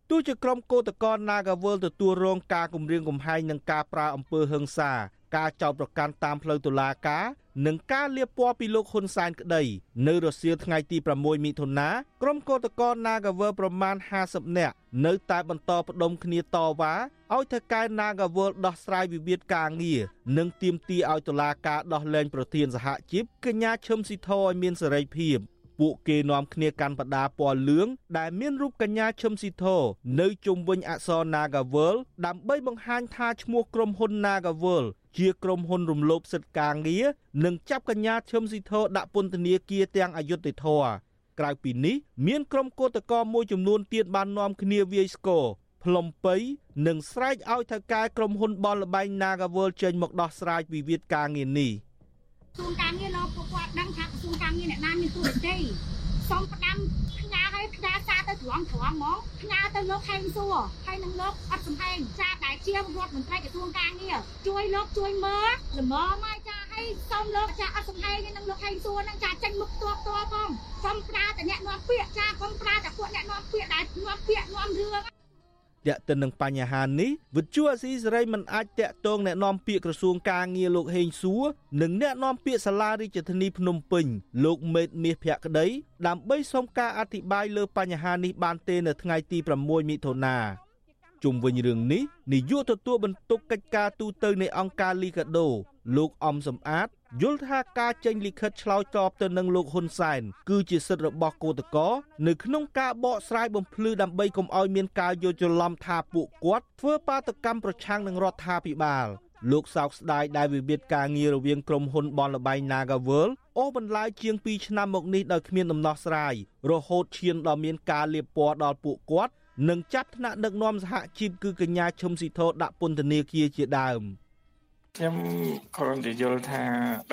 ទោះជាក្រុមកោតក្រ Nagawal ទទួលរងការគំរាមកំហែងនិងការប្រើអំពើហិង្សា ការចោទប្រកាន់តាមផ្លូវតុលាការនិងការលាបពណ៌ពីលោកហ៊ុនសែនក្តី នៅរសៀលថ្ងៃទី6មិថុនាក្រុមកោតក្រ Nagawer ប្រមាណ50នាក់នៅតែបន្តផ្ដុំគ្នាតវ៉ាឲ្យថៅកែ Nagawer ដោះស្រាយវិវាទការងារនិងទាមទារឲ្យតុលាការដោះលែងប្រធានសហជីពកញ្ញាឈឹមស៊ីធឲ្យមានសេរីភាព ពួកគេនាំគ្នាកាន់បដាពណ៌លឿងដែលមានរូបកញ្ញាឈឹមស៊ីធនៅជុំវិញអក្សរ Nagavel ដើម្បីបង្ហាញថាឈ្មោះក្រុមហ៊ុន Nagavel ជាក្រុមហ៊ុនរំលោភសិទ្ធិការងារនិងចាប់កញ្ញាឈឹមស៊ីធដាក់ពន្ធនាគារទាំងអយុត្តិធម៌ក្រៅពីនេះមានក្រុមកោតក្រមួយចំនួនទៀតបាននាំគ្នាវាយស្គរផ្លុំពៃនិងស្រែកឲ្យថៅកែក្រុមហ៊ុនបនលបែង Nagavel ចេញមកដោះស្រាយវិវាទការងារនេះក្រសួងការងារលោកពួកគាត់ដឹងថា ក្រសួងការងារអ្នកណាមានទូរទស្សន៍សូមផ្ដាំផ្ញើឲ្យផ្ញើសារទៅត្រង់ត្រង់ហ្មងផ្ញើទៅលោកហេងសួរហើយនឹងលោកអត់សំហែងសារដែលជារដ្ឋមន្ត្រីក្រសួងការងារជួយលោកជួយមើលល្មមឲ្យចាឲ្យសូមលោកចាអត់សំហែងនឹងលោកហេងសួរនឹងចាចេញមុខតបតបផងសូមប្រើតែអ្នកនាំពាក្យចាកុំប្រើតែពួកអ្នកនាំពាក្យដែលនាំពាក្យនាំរឿង តាក់ទិននឹងបញ្ហានេះវិទ្យុអស៊ីសេរីមិនអាចតាក់ទងแนะនាំពាក្យក្រសួងការងារលោកហេងសួរនិងแนะនាំពាក្យសាលារាជធានីភ្នំពេញលោកមេតមាសភក្តីដើម្បីសុំការអធិប្បាយលើបញ្ហានេះបានទេនៅថ្ងៃទី6មិថុនាជុំវិញរឿងនេះនាយកទទួលបន្ទុកកិច្ចការទូតនៃអង្គការលីកាដូលោកអំសំអាត យល់ថាការចេញលិខិតឆ្លើយតបទៅនឹងលោកហ៊ុនសែនគឺជាសិទ្ធិរបស់គឧតកោនៅក្នុងការបកស្រាយបំភ្លឺដើម្បីកុំឲ្យមានការយល់ច្រឡំថាពួកគាត់ធ្វើបាតកម្មប្រឆាំងនឹងរដ្ឋាភិបាលលោកសោកស្ដាយដែលវិវាទការងាររវាងក្រុមហ៊ុនបនលបៃ Nagaworld អូសបន្លាយជាង2ឆ្នាំមកនេះដោយគ្មានដំណោះស្រាយរហូតឈានដល់មានការលាបពណ៌ដល់ពួកគាត់និងចាប់ថ្នាក់ដឹកនាំសហជីពគឺកញ្ញាឈឹមស៊ីធដាក់ពន្ធនាគារជាដើម។ ខ្ញុំគ្រាន់តែយល់ថា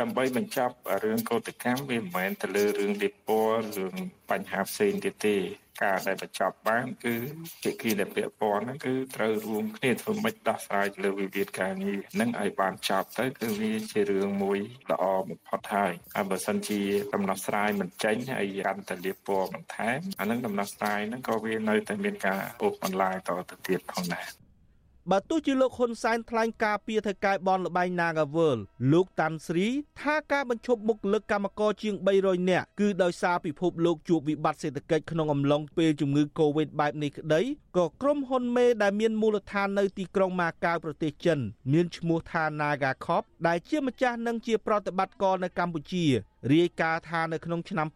ដើម្បីបញ្ចប់រឿងកោតកម្មវាមិនមែនទៅលើរឿងលិពណ៌រឿងបញ្ហាផ្សេងទៀតទេការដែលបញ្ចប់បានគឺភាគីដែលពាក់ព័ន្ធហ្នឹងគឺត្រូវរួមគ្នាធ្វើម៉េចដោះស្រាយលើវិវាទការងារនឹងឲ្យបានចប់ទៅគឺវាជារឿងមួយល្អបំផុតហើយហើយបើសិនជាដំណោះស្រាយមិនចេញហើយកាន់តែលៀបពណ៌បន្ថែមអានឹងដំណោះស្រាយហ្នឹងក៏វានៅតែមានការអូសបន្លាយតទៅទៀតផងដែរ បើទោះជាលោកហ៊ុនសែនថ្លែងការពីថៅកែបនលបែង Nagawal លោកតាន់ស្រីថាការបញ្ឈប់មុខលឹកកម្មករជាង300នាក់គឺដោយសារពិភពលោកជួបវិបត្តិសេដ្ឋកិច្ចក្នុងអំឡុងពេលជំងឺ Covid បែបនេះក្តីក៏ក្រុមហ៊ុនមេដែលមានមូលដ្ឋាននៅទីក្រុងម៉ាកាវប្រទេសចិន មានឈ្មោះថា Nagacop ដែលជាម្ចាស់និងជាប្រតិបត្តិការនៅកម្ពុជា រាយការណ៍ថានៅក្នុងឆ្នាំ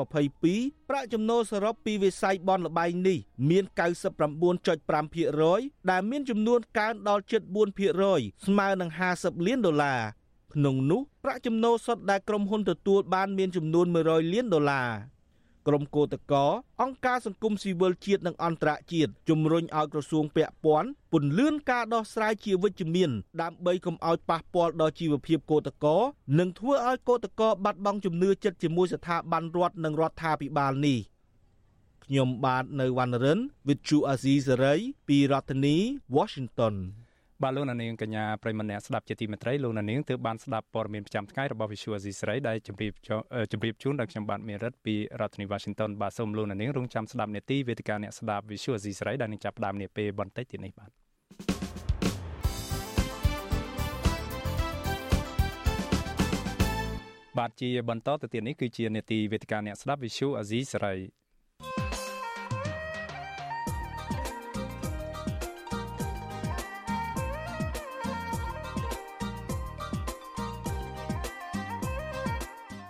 2022ប្រាក់ចំណូលសរុបពីវិស័យបនលបែងនេះមាន99.5%ដែលមានចំនួនកើនដល់ជិត4%ស្មើនឹង50លានដុល្លារក្នុងនោះប្រាក់ចំណូលសុទ្ធដែលក្រុមហ៊ុនទទួលបានមានចំនួន100លានដុល្លារ ក្រមកោតកោអង្គការសង្គមស៊ីវិលជាតិនិងអន្តរជាតិជំរុញឲ្យក្រសួងពាក់ព័ន្ធពន្លឿនការដោះស្រាយជាវិជ្ជមានដើម្បីកុំឲ្យប៉ះពាល់ដល់ជីវភាពកោតកោនិងធ្វើឲ្យកោតកោបាត់បង់ជំនឿចិត្តជាមួយស្ថាប័នរដ្ឋនិងរដ្ឋាភិបាលនេះខ្ញុំបាទនៅវណ្ណរិន With Chu Azizi Saray ពីរដ្ឋធានី Washington បាទលោកនាងកញ្ញាប្រិមម្នាក់ស្ដាប់ជាទីមេត្រីលោកនាងទើបបានស្ដាប់ព័ត៌មានប្រចាំថ្ងៃរបស់ Visual Asia ស្រីដែលជម្រាបជម្រាបជូនដល់ខ្ញុំបាទមេរិតពីរដ្ឋធានី Washington បាទសូមលោកនាងរងចាំស្ដាប់នេតិវេទិកាអ្នកស្ដាប់ Visual Asia ស្រីដែលនឹងចាប់ផ្ដើមនាពេលបន្តិចទៀតនេះបាទបាទជាបន្តទៅទៀតនេះគឺជានេតិវេទិកាអ្នកស្ដាប់ Visual Asia ស្រី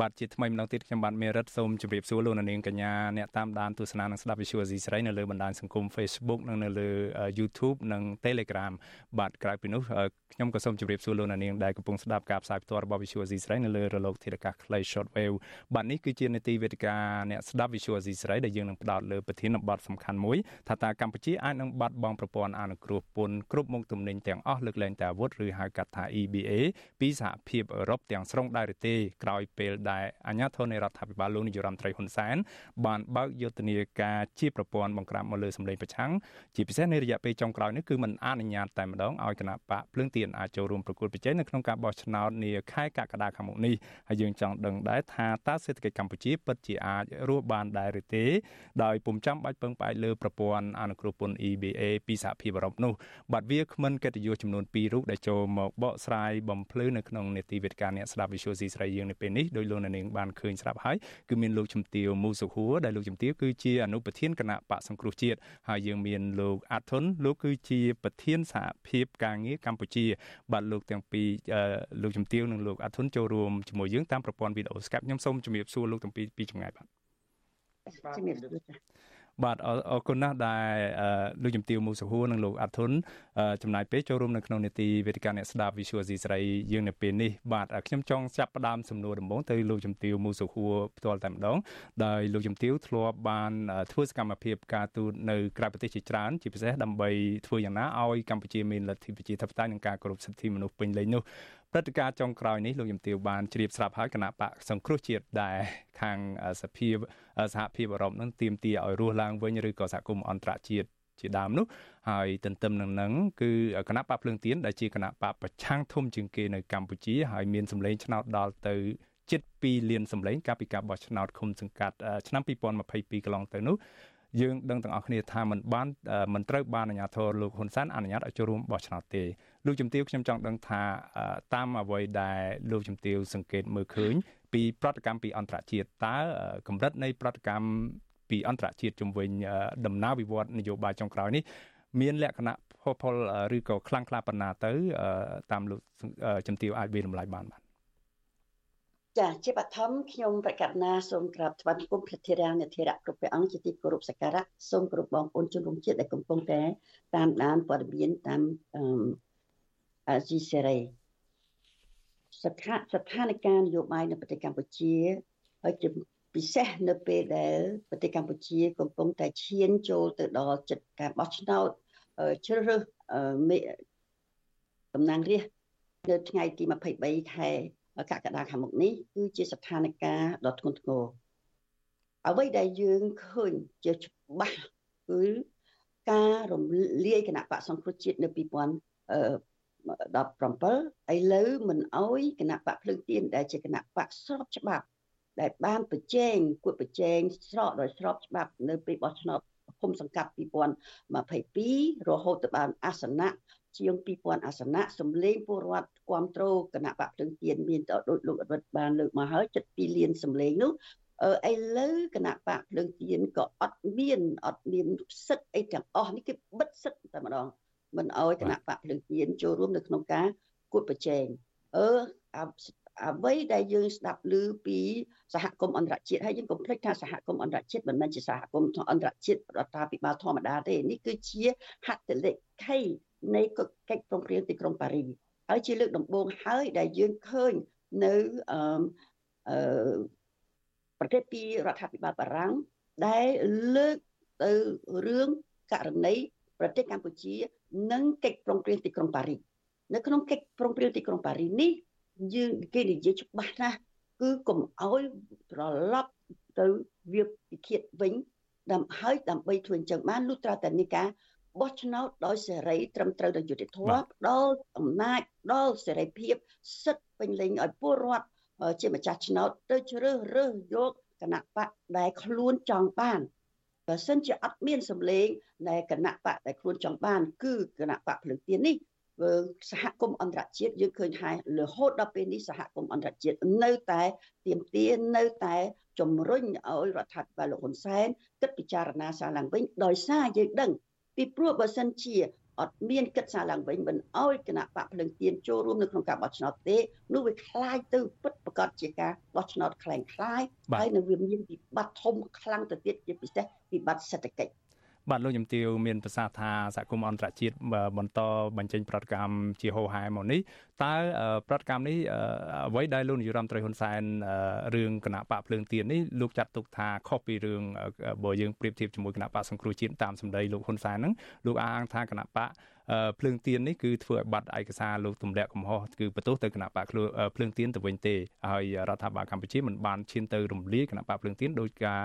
បាទជាថ្មីម្ដងទៀតខ្ញុំបាទមេរិតសូមជម្រាបសួរលោកនាងកញ្ញាអ្នកតាមដានទស្សនានិងស្ដាប់ Visual Asia ស្រីនៅលើបណ្ដាញសង្គម Facebook និងនៅលើ YouTube និង Telegram បាទក្រៅពីនោះខ្ញុំក៏សូមជម្រាបសួរលោកនាងដែលកំពុងស្ដាប់ការផ្សាយផ្ទាល់របស់ Visual Asia ស្រីនៅលើរលកធាតុអាកាសខ្លី Shortwave បាទនេះគឺជានីតិវេទិកាអ្នកស្ដាប់ Visual Asia ស្រីដែលយើងនឹងផ្ដោតលើប្រធានបទសំខាន់មួយថាតើកម្ពុជាអាចនឹងបាត់បង់ប្រព័ន្ធអនុគ្រោះពន្ធគ្រប់មុខទំនិញទាំងអស់លើកលែងតែអាវុធឬហៅកាត់ថា EBA ពីសហភាពអឺរ៉ុបទាំងស្រុងដែរឬទេក្រោយពេលដែលអាជ្ញាធរនៃរដ្ឋាភិបាលលោកនាយរដ្ឋមន្ត្រីហ៊ុនសែនបានបើកយុទ្ធនាការជាប្រព័ន្ធបង្ក្រាបមកលើសម្លេងប្រឆាំងជាពិសេសនៃរយៈពេលចុងក្រោយនេះគឺมันអនុញ្ញាតតែម្ដងឲ្យគណៈបកភ្លើងទៀនអាចចូលរួមប្រគល់ប្រជែងនៅក្នុងការបោះឆ្នោតនាខែកក្កដាខាងមុខនេះហើយយើងចង់ដឹងដែរថាតើសេដ្ឋកិច្ចកម្ពុជាពិតជាអាចរស់បានដែរឬទេដោយពុំចាំបាច់ពឹងផ្អែកលើប្រព័ន្ធអនុគ្រោះពន្ធ EBA ពីសហភាពអឺរ៉ុបនោះបាទវាគ្មិនកិត្តិយសចំនួន2រូបដែលចូលមកបកស្រាយបំភ្លឺនៅក្នុងនេតិវិទ្យាអ្នកស្ដាប់ Visual C ស្រីយើងនៅពេលនេះដោយលោកនាងបានឃើញស្រាប់ហើយគឺមានលោកជំទាវមូសុខួរដែលលោកជំទាវគឺជាអនុប្រធានគណៈបកសង្គ្រោះជាតិហើយយើងមានលោកអាត់ធុនលោកគឺជាប្រធានសហភាពការងារកម្ពុជា បាទលោកទាំងពីរលោកជំទាវនិងលោកអាត់ធុនចូលរួមជាមួយយើងតាមប្រព័ន្ធវីដេអូ Skype ខ្ញុំសូមជម្រាបសួរលោកទាំងពីរពីចម្ងាយបាទជំរាបសួរ បាទអរគុណណាស់ដែលលោកជំទាវមូសហួរនិងលោកអាត់ធុនចំណាយពេលចូលរួមនៅក្នុងនេតិវេទិកាអ្នកស្ដាប់ Visual C ស្រីយើងនៅពេលនេះបាទខ្ញុំចង់ចាប់ផ្ដើមសំណួរដំបូងទៅលោកជំទាវមូសហួរផ្ទាល់តែម្ដងដោយលោកជំទាវធ្លាប់បានធ្វើសកម្មភាពការទូតនៅក្រៅប្រទេសជាច្រើនជាពិសេសដើម្បីធ្វើយ៉ាងណាឲ្យកម្ពុជាមានលទ្ធិប្រជាធិបតេយ្យនិងការគោរពសិទ្ធិមនុស្សពេញលេញនោះ ព្រឹត្តិការណ៍ចុងក្រោយនេះលោកយមទាវបានជ្រាបស្រាប់ហើយគណៈបកសង្គ្រោះជាតិដែលខាងសភាសហភាពអឺរ៉ុបនឹងទាមទារឲ្យរស់ឡើងវិញឬក៏សហគមន៍អន្តរជាតិជាដើមនោះហើយទន្ទឹមនឹងនឹងគឺគណៈបកភ្លើងទៀនដែលជាគណៈបកប្រឆាំងធំជាងគេនៅកម្ពុជាហើយមានសម្លេងឆ្នោតដល់ទៅជិត2លានសម្លេងកាលពីការបោះឆ្នោតឃុំសង្កាត់ឆ្នាំ2022កន្លងទៅនោះយើងដឹងទាំងអស់គ្នាថាมันបានមិនត្រូវបានអាជ្ញាធរលោកហ៊ុនសែនអនុញ្ញាតឲ្យចូលរួមបោះឆ្នោតទេ លោកជំទាវខ្ញុំចង់ដឹងថាតាមអ្វីដែលលោកជំទាវសង្កេតមើលឃើញពីប្រតិកម្មពីអន្តរជាតិតើកម្រិតនៃប្រតិកម្មពីអន្តរជាតិជំវិញដំណើរវិវត្តនយោបាយចុងក្រោយនេះមានលក្ខណៈផុសផុលឬក៏ខ្លាំងក្លាប៉ុណ្ណាទៅតាមលោកជំទាវអាចវិលម្លាយបានបាទចាជាបឋមខ្ញុំប្រកាសណាសូមក្រាបថ្វាយបង្គំព្រះធិរានុធិរៈគ្រប់ព្រះអង្គជាទីគោរពសក្ការៈសូមគោរពបងប្អូនជនរួមជាតិដែលកំពុងតែតាមដានព័ត៌មានតាមអា ស៊ីសេរីស្ថាស្ថានភាពនយោបាយនៅប្រទេសកម្ពុជាហើយជាពិសេសនៅពេលដែលប្រទេសកម្ពុជាកំពុងតែឈានចូលទៅដល់ចិត្តការបោះឆ្នោតជ្រើសរើសតំណាងរាស្ត្រនៅថ្ងៃទី23ខែកក្កដាខាងមុខនេះគឺជាស្ថានភាពដ៏ធ្ងន់ធ្ងរអ្វីដែលយើងឃើញជាច្បាស់គឺការរំលាយគណៈបកសង្គ្រោះជាតិនៅ 2017ឥឡូវមិនអោយគណៈបកភ្លើងទៀនដែលជាគណៈបកស្របច្បាប់ ដែលបានប្រជែងគួតប្រជែងស្រកដោយស្របច្បាប់នៅពេលបោះឆ្នោតគុំសង្កាត់2022រហូតទៅបានអាសនៈជាង2000អាសនៈសម្លេងពលរដ្ឋគ្រប់គ្រងគណៈបកភ្លឹងទៀនមានតដូចលោកអត់បានលើកមកហើយ72លានសម្លេងនោះអឺឥឡូវគណៈបកភ្លើងទៀនក៏អត់មានអត់មានសិទ្ធអីទាំងអស់នេះគេបិទសិទ្ធតែម្ដង មិនអោយគណៈបកភ្លើងទៀនចូលរួមនៅក្នុងការគួតប្រជែងអឺអ្វីដែលយើងស្ដាប់ឮពីសហគមន៍អន្តរជាតិហើយយើងកុំភ្លេចថាសហគមន៍អន្តរជាតិមិនមែនជាសហគមន៍អន្តរជាតិរដ្ឋាភិបាលធម្មតាទេនេះគឺជាហត្ថលេខីនៃកិច្ចព្រមព្រៀងទីក្រុងប៉ារីសហើយជាលើកដំបូងហើយដែលយើងឃើញនៅអឺអឺប្រទេសពីរដ្ឋាភិបាលបារាំងដែលលើកទៅរឿងករណីប្រទេសកម្ពុជា និងកិច្ចព្រមព្រៀងទីក្រុងប៉ារីសនៅក្នុងកិច្ចព្រមព្រៀងទីក្រុងប៉ារីសនេះយើងគេនិយាយច្បាស់ណាស់គឺកុំអោយត្រឡប់ទៅវាពិឃាតវិញដើម្បីហើយដើម្បីធ្វើអញ្ចឹងបានលុះត្រាតែនៃការបោះឆ្នោតដោយសេរីត្រឹមត្រូវដោយយុត្តិធម៌ផ្ដល់អំណាចដល់សេរីភាពសិទ្ធិពេញលេញឲ្យពលរដ្ឋជាម្ចាស់ឆ្នោតទៅជ្រើសរើសយកគណៈបកដែលខ្លួនចង់បាន បើសិនជាអត់មានសម្លេងដែលគណៈបកដែលខ្លួនចង់បាន គឺគណៈបកភ្លើងទៀននេះសហគមន៍អន្តរជាតិយើងឃើញថារហូតដល់ពេលនេះសហគមន៍អន្តរជាតិនៅតែទៀមទានៅតែជំរុញឲ្យរដ្ឋាភិបាលលោកហ៊ុនសែនគិតពិចារណាសារឡើងវិញដោយសារយើងដឹងពីព្រោះបើសិនជា អត់មានគិតសារឡើងវិញមិនអោយគណៈបកភ្លឹងទៀនចូលរួមនៅក្នុងការបោះឆ្នោតទេនោះវាคล้ายទៅពិតប្រកបជាការបោះឆ្នោតคล้ายคล้ายហើយនឹងវាមានវិបត្តិធំខ្លាំងទៅទៀតជាពិសេសវិបត្តិសេដ្ឋកិច្ច បាទលោកជំទាវមានប្រសាសន៍ថាសហគមន៍អន្តរជាតិបន្តបញ្ចេញប្រតិកម្មជាហោហែមកនេះតើប្រតិកម្មនេះអ្វីដែលលោកនាយរដ្ឋមន្ត្រីហ៊ុនសែនរឿងគណៈបកភ្លើងទៀននេះលោកចាត់ទុកថាខុសពីរឿងបើយើងប្រៀបធៀបជាមួយគណៈបកសង្គ្រោះជាតិតាមសម្ដីលោកហ៊ុនសែនហ្នឹងលោកអះអាងថាគណៈបកភ្លើងទៀននេះគឺធ្វើឲ្យបាត់ឯកសារលោកទម្លាក់កំហុសគឺបន្ទោសទៅគណៈបកភ្លើងទៀនទៅវិញទេហើយរដ្ឋាភិបាលកម្ពុជាមិនបានឈានទៅរំលាយគណៈបកភ្លើងទៀនដោយការ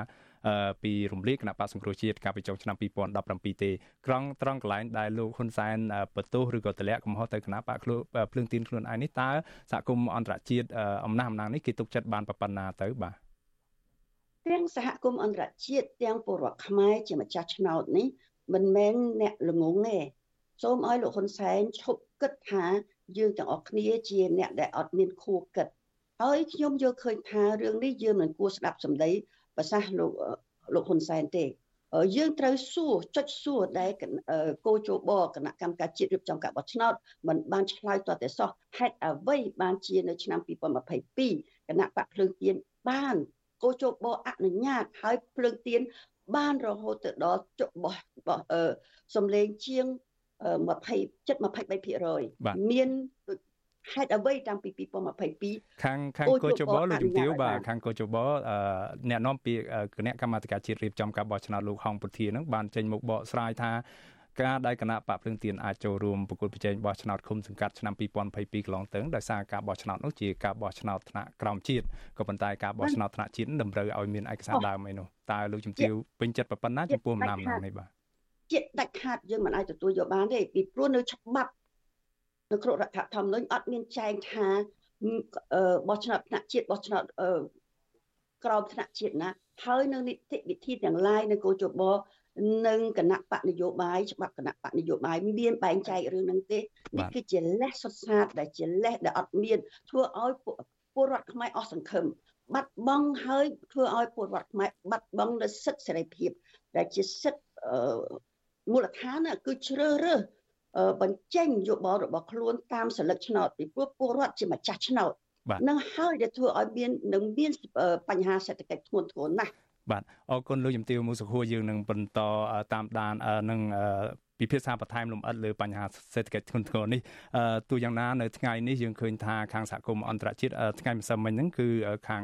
ពីរំលាយគណៈបកសង្គ្រោះជាតិកាលពីចុងឆ្នាំ2017ទេក្រងត្រង់កន្លែងដែលលោកហ៊ុនសែនបន្ទោសឬក៏ទម្លាក់កំហុសទៅគណៈបកភ្លើងទៀនខ្លួនឯងនេះតើសហគមន៍អន្តរជាតិអំណះអំណាងនេះគេទុកចិត្តបានប៉ុណ្ណាទៅបាទទាំងសហគមន៍អន្តរជាតិទាំងពលរដ្ឋខ្មែរជាម្ចាស់ឆ្នោតនេះមិនមែនអ្នកល្ងងទេសូមឲ្យលោកហ៊ុនសែនឈប់គិតថាយើងទាំងអស់គ្នាជាអ្នកដែលអត់មានខួរគិតហើយខ្ញុំយល់ឃើញថារឿងនេះយើងមិនគួរស្ដាប់សម្ដី ប្រសាសន៍លោកលោកហ៊ុនសែនទេយើងត្រូវសួរចុចសួរដែលគោជបគណៈកម្មការជាតិរៀបចំការបោះឆ្នោតมันបានឆ្លើយតតែសោះហេតុអ្វីបានជានៅឆ្នាំ2022គណៈបកភ្លើងទៀនបានគោជបអនុញ្ញាតឲ្យភ្លើងទៀនបានរហូតទៅដល់ចុះបោះសំលេងជាង20 723%មាន ហេតុអ្វីតាំងពី2022ខាងខាងកោជបលោកជំទាវបាទខាងកោជបអ្នកនាំពាក្យគណៈកម្មាធិការជាតិរៀបចំការបោះឆ្នោតលោកហងពុធានឹងបានចេញមកបកស្រាយថាការដែលគណៈបកភ្លឹងទៀនអាចចូលរួមប្រគល់ប្រជែងបោះឆ្នោតឃុំសង្កាត់ឆ្នាំ2022កន្លងទៅដោយសារការបោះឆ្នោតនោះជាការបោះឆ្នោតថ្នាក់ក្រោមជាតិក៏ប៉ុន្តែការបោះឆ្នោតថ្នាក់ជាតិតម្រូវឲ្យមានឯកសារដើមអីនោះតើលោកជំទាវពេញចិត្តប៉ុណ្ណាចំពោះអំណាចនេះបាទជាតិដាច់ខាតយើងមិនអាចទទួលយកបានទេពីព្រោះនៅច្បាប់ នៅក្នុងរដ្ឋធម្មនុញ្ញអត់មានចែងថាបោះឆ្នោតថ្នាក់ជាតិបោះឆ្នោតក្រោមថ្នាក់ជាតិណា ហើយនៅនីតិវិធីទាំងឡាយនៅគោចបនិងគណៈបកនយោបាយច្បាប់គណៈបកនយោបាយមានបែងចែករឿងហ្នឹងទេនេះគឺជាលេសសុទ្ធសាធដែលជាលេសដែលអត់មានធ្វើឲ្យពលរដ្ឋខ្មែរអស់សង្ឃឹមបាត់បង់ហើយធ្វើឲ្យពលរដ្ឋខ្មែរបាត់បង់នូវសិទ្ធិសេរីភាពដែលជាសិទ្ធិមូលដ្ឋានគឺជ្រើសរើស បញ្ចេញយោបល់របស់ខ្លួនតាមសិលឹកឆ្នោតពីព្រោះពលរដ្ឋជាម្ចាស់ឆ្នោតនឹងហើយដែលធ្វើឲ្យមាននឹងមានបញ្ហាសេដ្ឋកិច្ចធ្ងន់ធ្ងរណាស់បាទអរគុណលោកជំទាវមុខសុខួរយើងនឹងបន្តតាមដាននឹង ពិភាក្សាបន្ថែមលម្អិតលើបញ្ហាសេដ្ឋកិច្ចធ្ងន់ធ្ងរនេះទូយ៉ាងណានៅថ្ងៃនេះយើងឃើញថាខាងសហគមន៍អន្តរជាតិថ្ងៃម្សិលមិញហ្នឹងគឺខាង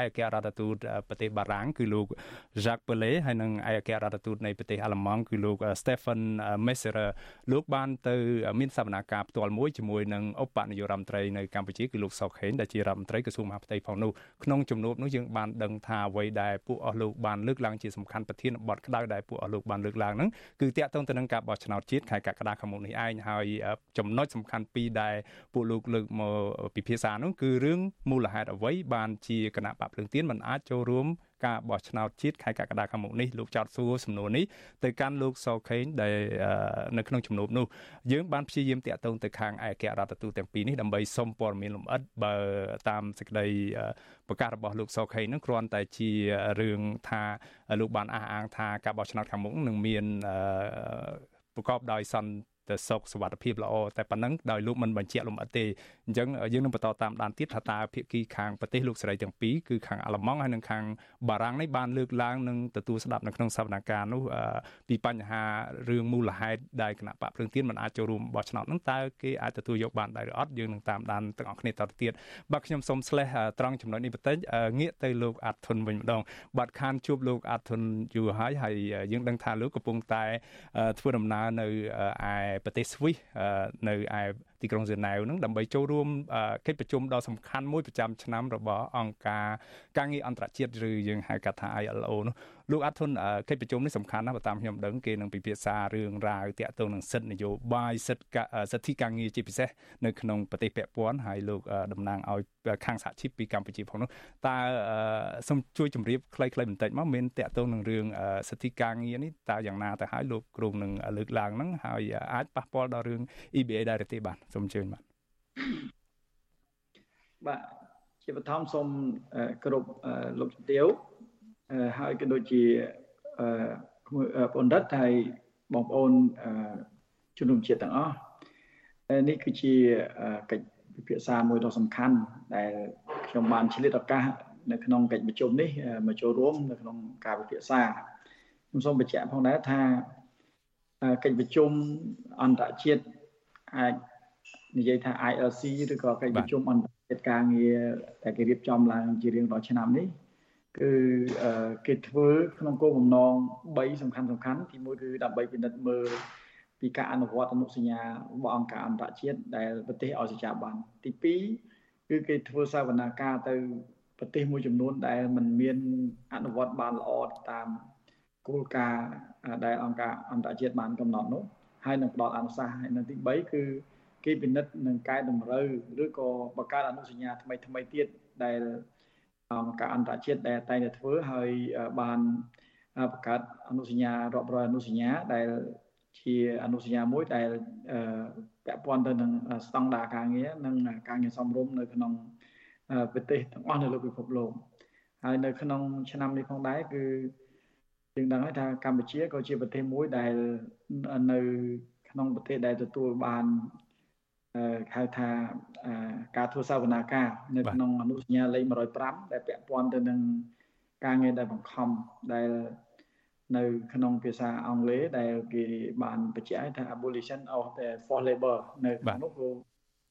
ឯកអគ្គរដ្ឋទូតប្រទេសបារាំងគឺលោក Jacques Pelé ហើយនិងឯកអគ្គរដ្ឋទូតនៃប្រទេសអាល្លឺម៉ង់គឺលោក Stefan Messerer លោកបានទៅមានសវនកម្មផ្ទាល់មួយជាមួយនឹងឧបនាយករដ្ឋមន្ត្រីនៅកម្ពុជាគឺលោកសុកខេងដែលជារដ្ឋមន្ត្រីក្រសួងមហាផ្ទៃផងនោះក្នុងជំនួបនោះយើងបានដឹងថាអ្វីដែលពួកអស់លោកបានលើកឡើងជាសំខាន់ប្រធានបទក្តៅដែលពួកអស់លោកបានលើកឡើងហ្នឹងគឺតាក់ទងទៅនឹងការបោះឆ្នោតជាតិខែកក្កដាខាងមុខនេះឯងហើយចំណុចសំខាន់ពីរដែលពួកលោកលើកមកពិភាក្សានោះគឺរឿងមូលហេតុអ្វីបានជាគណៈបកភ្លើងទៀនមិនអាចចូលរួមការបោះឆ្នោតជាតិខែកក្កដាខាងមុខនេះលោកចោតសួរសំណួរនេះទៅកាន់លោកសខេងដែលនៅក្នុងជំនួបនោះយើងបានព្យាយាមតាក់ទងទៅខាងឯកអគ្គរដ្ឋទូតទាំងពីរនេះដើម្បីសុំព័ត៌មានលម្អិតបើតាមសេចក្តីប្រកាសរបស់លោកសខេងនឹងគ្រាន់តែជារឿងថាលោកបានអះអាងថាការបោះឆ្នោតខាងមុខនឹងមាន ប្រកបដោយសន្តិទៅសុខសុវត្ថិភាពល្អតែប៉ុណ្ណឹងដោយលោកមិនបញ្ជាក់លម្អិតទេអញ្ចឹងយើងនឹងបន្តតាមដានទៀតថាតើភាគីខាងប្រទេសលោកសេរីទាំងពីរគឺខាងអាល្លឺម៉ង់ហើយនិងខាងបារាំងនេះបានលើកឡើងនឹងទទួលស្ដាប់នៅក្នុងសវនកម្មនោះពីបញ្ហារឿងមូលហេតុដែលគណៈបកភ្លើងទៀនមិនអាចចូលរួមបោះឆ្នោតនោះតើគេអាចទទួលយកបានដែរឬអត់យើងនឹងតាមដានទាំងអស់គ្នាតទៅទៀតបាទខ្ញុំសូមស្លេះត្រង់ចំណុចនេះបន្តិចងាកទៅលោកអាត់ធុនវិញម្ដងបាទខានជួបលោកអាត់ធុនយូរហើយហើយយើងដឹងថាលោកកំពុងតែធ្វើដំណើរនៅឯប្រទេសស្វីសនៅឯ ទីក្រុងហ្សឺណែវនឹងដើម្បីចូលរួមកិច្ចប្រជុំដ៏សំខាន់មួយប្រចាំឆ្នាំរបស់អង្គការការងារអន្តរជាតិឬយើងហៅកាត់ថា ILO នោះលោកអាត់ធុនកិច្ចប្រជុំនេះសំខាន់ណាស់បើតាមខ្ញុំដឹងគេនឹងពិភាក្សារឿងរ៉ាវតាក់ទងនឹងសិទ្ធិនយោបាយសិទ្ធិសិទ្ធិការងារជាពិសេសនៅក្នុងប្រទេសពាក់ព័ន្ធហើយលោកតំណាងឲ្យខាងសហជីពពីកម្ពុជាផងនោះតើសូមជួយជម្រាបខ្លីៗបន្តិចមកមានតាក់ទងនឹងរឿងសិទ្ធិការងារនេះតើយ៉ាងណាទៅហើយលោកគ្រូនឹងលើកឡើងហ្នឹងហើយអាចប៉ះពាល់ដល់រឿង EBA ដែរទេបាទសូមអញ្ជើញបាទបាទជាបឋមសូមគ្រប់លោកជំទាវហើយក៏ដូចជាបងរិទ្ធហើយបងប្អូនជំនុំជាតិទាំងអស់នេះគឺជាកិច្ចពិភាក្សាមួយដ៏សំខាន់ដែលខ្ញុំបានឆ្លៀតឱកាសនៅក្នុងកិច្ចប្រជុំនេះមកចូលរួមនៅក្នុងការពិភាក្សាខ្ញុំសូមបញ្ជាក់ផងដែរថាកិច្ចប្រជុំអន្តរជាតិអាច និយាយថា ILC ឬក៏កិច្ចប្រជុំអន្តរជាតិការងារដែលគេរៀបចំឡើងជារៀងរាល់ឆ្នាំនេះគឺគេធ្វើក្នុងគោលបំណង3សំខាន់សំខាន់ទី1គឺដើម្បីពិនិត្យមើលពីការអនុវត្តអនុសញ្ញារបស់អង្គការអន្តរជាតិដែលប្រទេសឲ្យសេចក្ដីបានទី2គឺគេធ្វើសវនាការទៅប្រទេសមួយចំនួនដែលมันមានអនុវត្តបានល្អតាមគោលការណ៍ដែលអង្គការអន្តរជាតិបានកំណត់នោះហើយនឹងផ្ដល់អនុសាសន៍ហើយនៅទី3គឺ គេពិនិត្យនឹងកែតម្រូវឬក៏បង្កើតអនុសញ្ញាថ្មីថ្មីទៀតដែលអង្គការអន្តរជាតិដែលតែងតែធ្វើហើយបានបង្កើតអនុសញ្ញារាប់រយអនុសញ្ញាដែលជាអនុសញ្ញាមួយដែលពាក់ព័ន្ធទៅនឹងស្តង់ដារការងារនិងការងារសមរម្យនៅក្នុងប្រទេសទាំងអស់នៅលើពិភពលោកហើយនៅក្នុងឆ្នាំនេះផងដែរគឺយើងដឹងហើយថាកម្ពុជាក៏ជាប្រទេសមួយដែលនៅក្នុងប្រទេសដែលទទួលបាន ហៅថាការធ្វើសវនាការនៅក្នុងអនុសញ្ញាលេខ105ដែលពាក់ព័ន្ធទៅនឹងការងារដែលបង្ខំដែលនៅក្នុងភាសាអង់គ្លេសដែលគេបានបញ្ជាក់ថា abolition of the forced labor នៅក្នុងនោះគឺ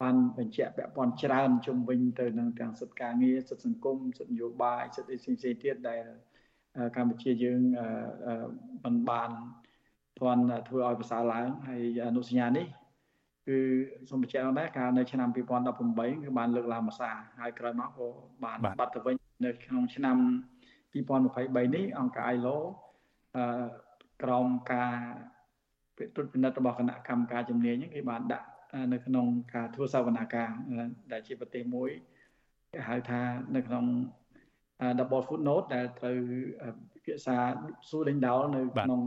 បានបញ្ជាក់ពាក់ព័ន្ធច្រើនជំវិញទៅនឹងទាំងសិទ្ធិការងារសិទ្ធិសង្គមសិទ្ធិនយោបាយសិទ្ធិអីផ្សេងៗទៀតដែលកម្ពុជាយើងមិនបានទាន់ធ្វើឲ្យប្រសើរឡើងហើយអនុសញ្ញានេះ គឺសូមបញ្ជាក់ដែរកាលនៅឆ្នាំ2018គឺបានលើកឡើងមួយសារហើយក្រោយមកក៏បានបាត់ទៅវិញនៅក្នុងឆ្នាំ2023នេះអង្គការ ILO អឺក្រមការត្រួតពិនិត្យរបស់គណៈកម្មការជំនាញគេបានដាក់នៅក្នុងការធ្វើសវនាការដែលជាប្រទេសមួយគេហៅថានៅក្នុង double footnote ដែលត្រូវពិភាក្សាសួរដេញដោលនៅក្នុង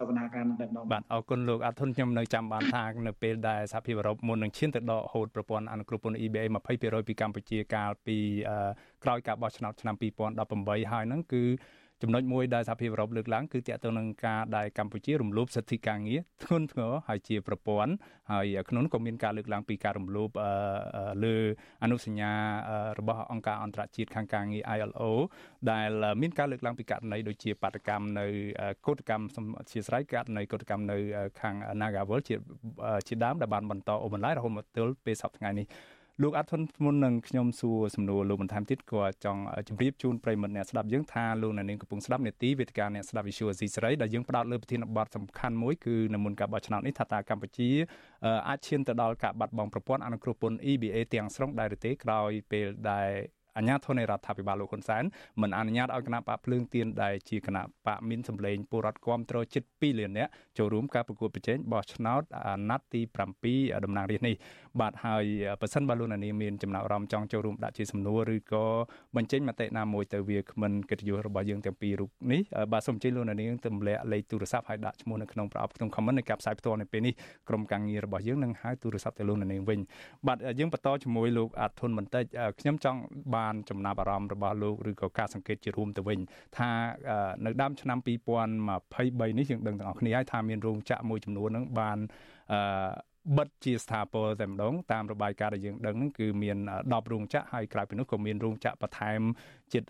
សវនាការនឹងតែម្ដងបាទអរគុណលោកអាធុនខ្ញុំនៅចាំបានថានៅពេលដែលសហភាពអឺរ៉ុបមុននឹងឈានទៅដកហូតប្រព័ន្ធអនុគ្រោះពន្ធ EBA 20%ពីកម្ពុជាកាលពីក្រោយការបោះឆ្នោតឆ្នាំ2018ហើយហ្នឹងគឺ ចំណុចមួយដែលសហភាពអឺរ៉ុបលើកឡើងគឺទាក់ទងនឹងការដែលកម្ពុជារំលោភសិទ្ធិការងារធ្ងន់ធ្ងរហើយជាប្រព័ន្ធហើយក្នុងនោះក៏មានការលើកឡើងពីការរំលោភលើអនុសញ្ញារបស់អង្គការអន្តរជាតិខាងការងារ ILO ដែលមានការលើកឡើងពីករណីដូចជាបាតកម្មនៅកោតកម្មអធិស្ឋានករណីកោតកម្មនៅខាង Nagawal ជាជាដើមដែលបានបន្តអូបន្លាយរហូតមកទល់ពេលសប្តាហ៍ថ្ងៃនេះ លោកអាត់ធុនមុននឹងខ្ញុំសួរសំណួរលោកបន្ថែមទៀតក៏ចង់ជម្រាបជូនប្រិមត្តអ្នកស្ដាប់យើងថាលោកអ្នកនាងកំពុងស្ដាប់នេតិវេទិកាអ្នកស្ដាប់វិទ្យុអេស៊ីសេរីដែលយើងផ្ដោតលើប្រធានបទសំខាន់មួយគឺនៅមុនការបោះឆ្នោតនេះថាតើកម្ពុជាអាចឈានទៅដល់ការបាត់បង់ប្រព័ន្ធអនុគ្រោះពន្ធ EBA ទាំងស្រុងដែរឬទេក្រោយពេលដែល អាជ្ញាធរនៃរដ្ឋាភិបាលលោកហ៊ុនសែនមិនអនុញ្ញាតឲ្យគណៈបកភ្លើងទៀនដែលជាគណៈបកមានសម្លេងពលរដ្ឋគ្រប់គ្រងជិត2លាននាក់ចូលរួមការប្រកួតប្រជែងបោះឆ្នោតអាណត្តិទី7តំណាងរាស្ត្រនេះបាទហើយប៉ះសិនបើលោកនាងមានចំណាប់អារម្មណ៍ចង់ចូលរួមដាក់ជាសំណួរឬក៏បញ្ចេញមតិណាមួយទៅវាគ្មិនកិត្តិយសរបស់យើងទាំងពីររូបនេះបាទសូមអញ្ជើញលោកនាងទម្លាក់លេខទូរស័ព្ទហើយដាក់ឈ្មោះនៅក្នុងប្រអប់ក្នុង comment នៃការផ្សាយផ្ទាល់នៅពេលនេះក្រុមការងាររបស់យើងនឹងហៅទូរស័ព្ទទៅលោកនាងវិញបាទយើងបន្តជាមួយលោកអាត់ធុនបន្តិចខ្ញុំចង់បានចំណាប់អារម្មណ៍របស់លោកឬក៏ការសង្កេតជារួមទៅវិញថានៅដើមឆ្នាំ2023នេះយើងដឹងទាំងអស់គ្នាហើយថាមានរោងចក្រមួយចំនួនហ្នឹងបានអឺបិទជាស្ថាពរតែម្ដងតាមរបាយការណ៍ដែលយើងដឹងគឺមាន10រោងចក្រហើយក្រៅពីនោះក៏មានរោងចក្របន្ថែមជិត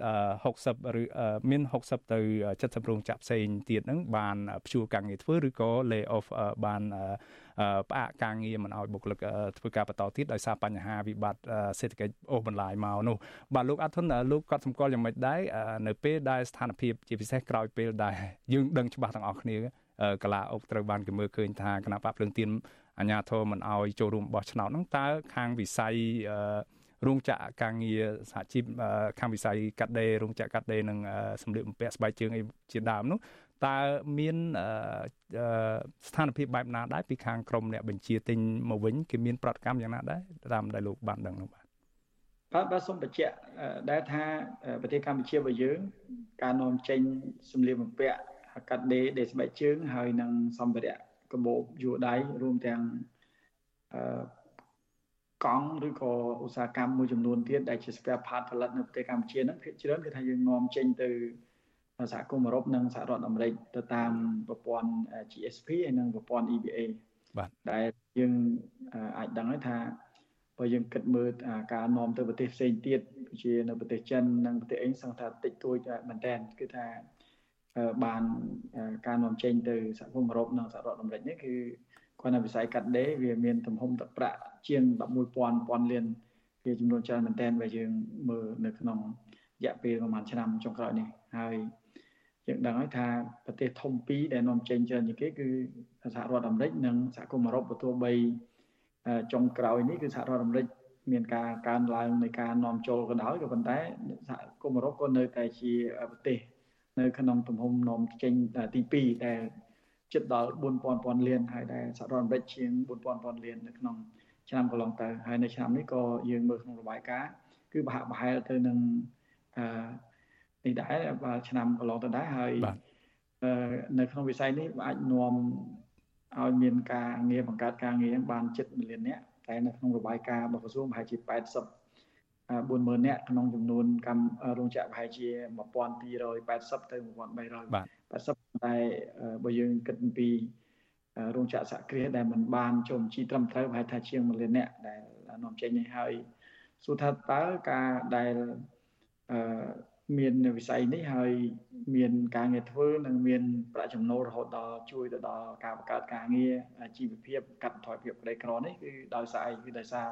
60ឬមាន60ទៅ70រោងចក្រផ្សេងទៀតហ្នឹងបានព្យួរការងារធ្វើឬក៏ lay off បាន ផ្អាកការងារមិនឲ្យបុគ្គលិកធ្វើការបន្តទៀតដោយសារបញ្ហាវិបត្តិសេដ្ឋកិច្ចអូសបន្លាយមកនោះបាទលោកអាត់ធុនលោកក៏សម្គាល់យ៉ាងម៉េចដែរនៅពេលដែលស្ថានភាពជាពិសេសក្រោយពេលដែលយើងដឹងច្បាស់ទាំងអស់គ្នាកលាអុកត្រូវបានគេមើលឃើញថាគណៈបកភ្លើងទៀនអាជ្ញាធរមិនអោយចូលរួមបោះឆ្នោតហ្នឹងតើខាងវិស័យរោងចក្រការងារសហជីពខាងវិស័យកាត់ដេររោងចក្រកាត់ដេរនិងសម្លៀកបំពាក់ស្បែកជើងអីជាដើមនោះ តើមានស្ថានភាពបែបណាដែរពីខាងក្រមអ្នកបញ្ជាទិញមកវិញគេមានប្រតិកម្មយ៉ាងណាដែរតាមដែលលោកបានដឹងនោះបាទបាទបាទសូមបញ្ជាក់ដែលថាប្រទេសកម្ពុជារបស់យើង ការនាំចេញសម្លៀកបំពាក់កាត់ដេរដេរស្បែកជើងហើយនិងសម្ភារៈកបោបយួរដៃរួមទាំងអឺកង់ឬក៏ឧស្សាហកម្មមួយចំនួនទៀតដែលជា spare part ផលិតនៅប្រទេសកម្ពុជាហ្នឹងភាគច្រើនគឺថាយើងនាំចេញទៅ សហគមន៍អឺរ៉ុបនិងសហរដ្ឋអាមេរិកទៅតាមប្រព័ន្ធ GSP ហើយនិងប្រព័ន្ធ EBA បាទដែលយើងអាចដឹងហើយថាបើយើងគិតមើលការនាំទៅប្រទេសផ្សេងទៀតជានៅប្រទេសចិននិងប្រទេសអីសង្ឃថាតិចតួចមែនតើគឺថាបានការនាំចេញទៅសហគមន៍អឺរ៉ុបនិងសហរដ្ឋអាមេរិកនេះគឺគាត់នៅវិស័យកាត់ដេរវាមានទំហំទឹកប្រាក់ជាង11000ពាន់លានវាចំនួនច្រើនមែនទែនបើយើងមើលនៅក្នុងរយៈពេលប្រហែលឆ្នាំចុងក្រោយនេះហើយ យើងដឹងហើយថាប្រទេសធំពីរដែលនាំចេញច្រើនជាងគេគឺសហរដ្ឋអាមេរិកនិងសហគមន៍អឺរ៉ុបបើទោះបីចុងក្រោយនេះគឺសហរដ្ឋអាមេរិកមានការកើនឡើងនៃការនាំចូលក៏ដោយក៏ប៉ុន្តែសហគមន៍អឺរ៉ុបក៏នៅតែជាប្រទេសនៅក្នុងទំហំនាំចេញទី2ដែលជិតដល់4000ពាន់លានហើយដែលសហរដ្ឋអាមេរិកជាង4000ពាន់លាននៅក្នុងឆ្នាំកន្លងទៅហើយនៅឆ្នាំនេះក៏យើងមើលក្នុងរបាយការណ៍គឺប្រហាក់ប្រហែលទៅនឹងអឺ នេះដែរឆ្នាំកន្លងទៅដែរហើយនៅក្នុងវិស័យនេះអាចនាំឲ្យមានការងារបង្កើតការងារបានជិត1លាននាក់តែនៅក្នុងរបាយការណ៍របស់ក្រសួងប្រហែលជា80 40000នាក់ក្នុងចំនួនកម្មរោងចក្រប្រហែលជា1280ទៅ1300បាទ80តែបើយើងគិតអំពីរោងចក្រសហគ្រាសដែលมันបានចូលជីត្រឹមត្រូវប្រហែលថាជាង1លាននាក់ដែលនាំចេញនេះហើយសួរថាតើការដែលអឺ មានវិស័យនេះហើយមានការងារធ្វើនិងមានប្រាក់ចំណូលរហូតដល់ជួយទៅដល់ការបង្កើតការងារជីវភាពកាត់បន្ថយភាពក្រីក្រនេះគឺដោយសារអីគឺដោយសារ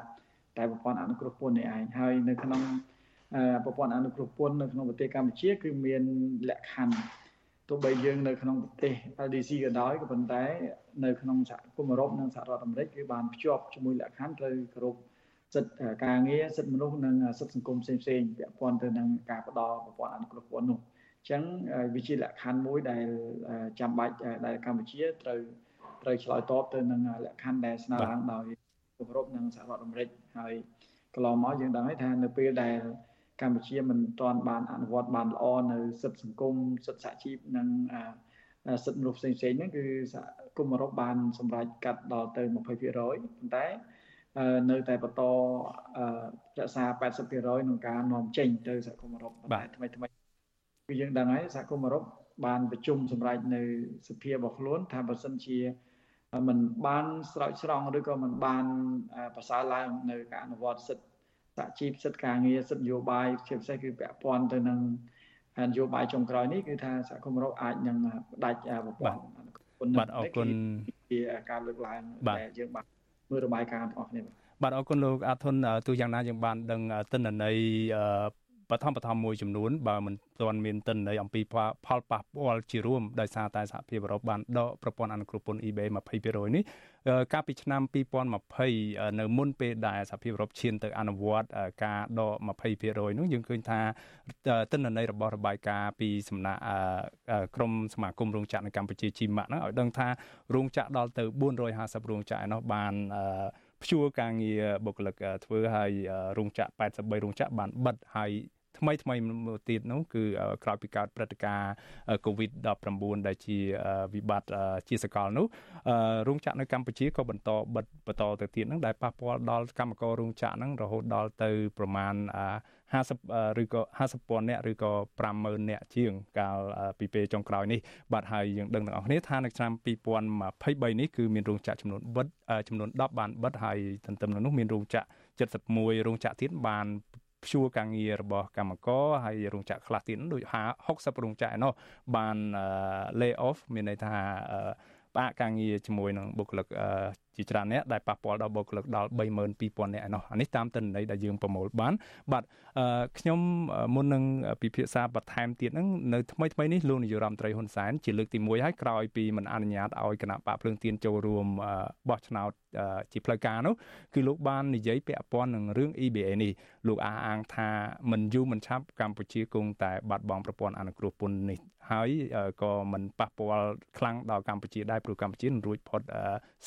តែប្រព័ន្ធអនុគ្រោះពន្ធនេះឯងហើយនៅក្នុងប្រព័ន្ធអនុគ្រោះពន្ធនៅក្នុងប្រទេសកម្ពុជា គឺមានលក្ខខណ្ឌទោះបីយើងនៅក្នុងប្រទេស LDC ក៏ដោយក៏ប៉ុន្តែ នៅក្នុងសហគមន៍អឺរ៉ុបនិងសហរដ្ឋអាមេរិកគឺបានភ្ជាប់ជាមួយលក្ខខណ្ឌត្រូវគោរព សិទ្ធិការងារសិទ្ធិមនុស្សនិងសិទ្ធិសង្គមផ្សេងផ្សេងពាក់ព័ន្ធទៅនឹងការផ្ដល់ប្រព័ន្ធអនុគ្រោះពន្ធនោះអញ្ចឹងវាជាលក្ខខណ្ឌមួយដែលចាំបាច់ដែលកម្ពុជាត្រូវត្រូវឆ្លើយតបទៅនឹងលក្ខខណ្ឌដែលស្នើឡើងដោយអឺរ៉ុបនិងសហរដ្ឋអាមេរិកហើយកន្លងមកយើងដឹងហើយថានៅពេលដែលកម្ពុជាមិនទាន់បានអនុវត្តបានល្អនៅសិទ្ធិសង្គមសិទ្ធិសហជីពនិងសិទ្ធិមនុស្សផ្សេងៗហ្នឹងគឺសហគមន៍អឺរ៉ុបបានសម្រេចកាត់ដល់ទៅ20%ប៉ុន្តែ នៅតែបន្តរក្សា80%ក្នុងការនាំចេញទៅសហគមន៍អឺរ៉ុបតែថ្មីថ្មីគឺយើងដឹងហើយសហគមន៍អឺរ៉ុបបានប្រជុំសម្រេចនៅសភារបស់ខ្លួនថាបើសិនជាมันបានស្រោចស្រង់ឬក៏มันបានប្រសើរឡើងនៅការអនុវត្តសិទ្ធិសហជីពសិទ្ធិការងារសិទ្ធិនយោបាយជាពិសេសគឺពាក់ព័ន្ធទៅនឹងនយោបាយចុងក្រោយនេះគឺថាសហគមន៍អឺរ៉ុបអាចនឹងផ្ដាច់ប្រព័ន្ធគុណបាទអរគុណជាការលើកឡើងដែលយើងបាន មើលរបាយការណ៍របស់គ្នាបាទអរគុណលោកអាធុនទោះយ៉ាងណាយើងបានដឹងទិន្នន័យបឋមបឋមមួយចំនួនបើមិនទាន់មានទិន្នន័យអំពីផលប៉ះពាល់ជារួមដោយសារតែសហភាពអឺរ៉ុបបានដកប្រព័ន្ធអនុគ្រោះពន្ធ eBay 20%នេះ កាលពីឆ្នាំ2020នៅមុនពេលដែលសហភាពអឺរ៉ុបឈានទៅអនុវត្តការដក20%នោះយើងឃើញថាទិន្នន័យរបស់របាយការណ៍ពីសំណាក់ក្រមសមាគមរោងចក្រនៅកម្ពុជាជីម៉ាក់ហ្នឹងឲ្យដឹងថារោងចក្រដល់ទៅ450រោងចក្រឯនោះបានព្យួរការងារបុគ្គលិកធ្វើឲ្យរោងចក្រ83រោងចក្របានបិទហើយ ថ្មីថ្មីមួយទៀតនោះគឺក្រោយពីកើតព្រឹត្តិការណ៍ COVID-19 ដែលជាវិបត្តិជាសកលនោះរោងចក្រនៅកម្ពុជាក៏បន្តបិទបន្តទៅទៀតហ្នឹងដែលប៉ះពាល់ដល់កម្មកររោងចក្រហ្នឹងរហូតដល់ទៅប្រមាណ50ឬក៏50ពាន់នាក់ឬក៏50000នាក់ជាងកាលពីពេលចុងក្រោយនេះបាទហើយយើងដឹងទាំងអស់គ្នាថានៅឆ្នាំ2023នេះគឺមានរោងចក្រចំនួនបិទចំនួន10បានបិទហើយទន្ទឹមនឹងនោះមានរោងចក្រ71រោងចក្រទៀតបាន ព្យួរការងាររបស់កម្មករហើយរោងចក្រខ្លះទៀតដូច60រោងចក្រឯណោះបាន lay off មានន័យថាផ្អាកការងារជាមួយនឹងបុគ្គលិក ជាច្រើនអ្នកដែលប៉ះពាល់ដល់បុគ្គលិកដល់32000អ្នកឯណោះអានេះតាមទិន្នន័យដែលយើងប្រមូលបាន បាទខ្ញុំមុននឹងពិភាក្សាបន្ថែមទៀតហ្នឹងនៅថ្មីថ្មីនេះលោកនាយរដ្ឋមន្ត្រីហ៊ុនសែនជាលើកទី1ហើយក្រោយពីមិនអនុញ្ញាតឲ្យគណៈបកភ្លើងទៀនចូលរួមបោះឆ្នោតជាផ្លូវការនោះគឺលោកបាននិយាយពាក់ព័ន្ធនឹងរឿង EBA នេះលោកអះអាងថាមិនយូរមិនឆាប់កម្ពុជាគង់តែបាត់បង់ប្រព័ន្ធអនុគ្រោះពន្ធនេះហើយក៏មិនប៉ះពាល់ខ្លាំងដល់កម្ពុជាដែរព្រោះកម្ពុជានឹងរួចផុត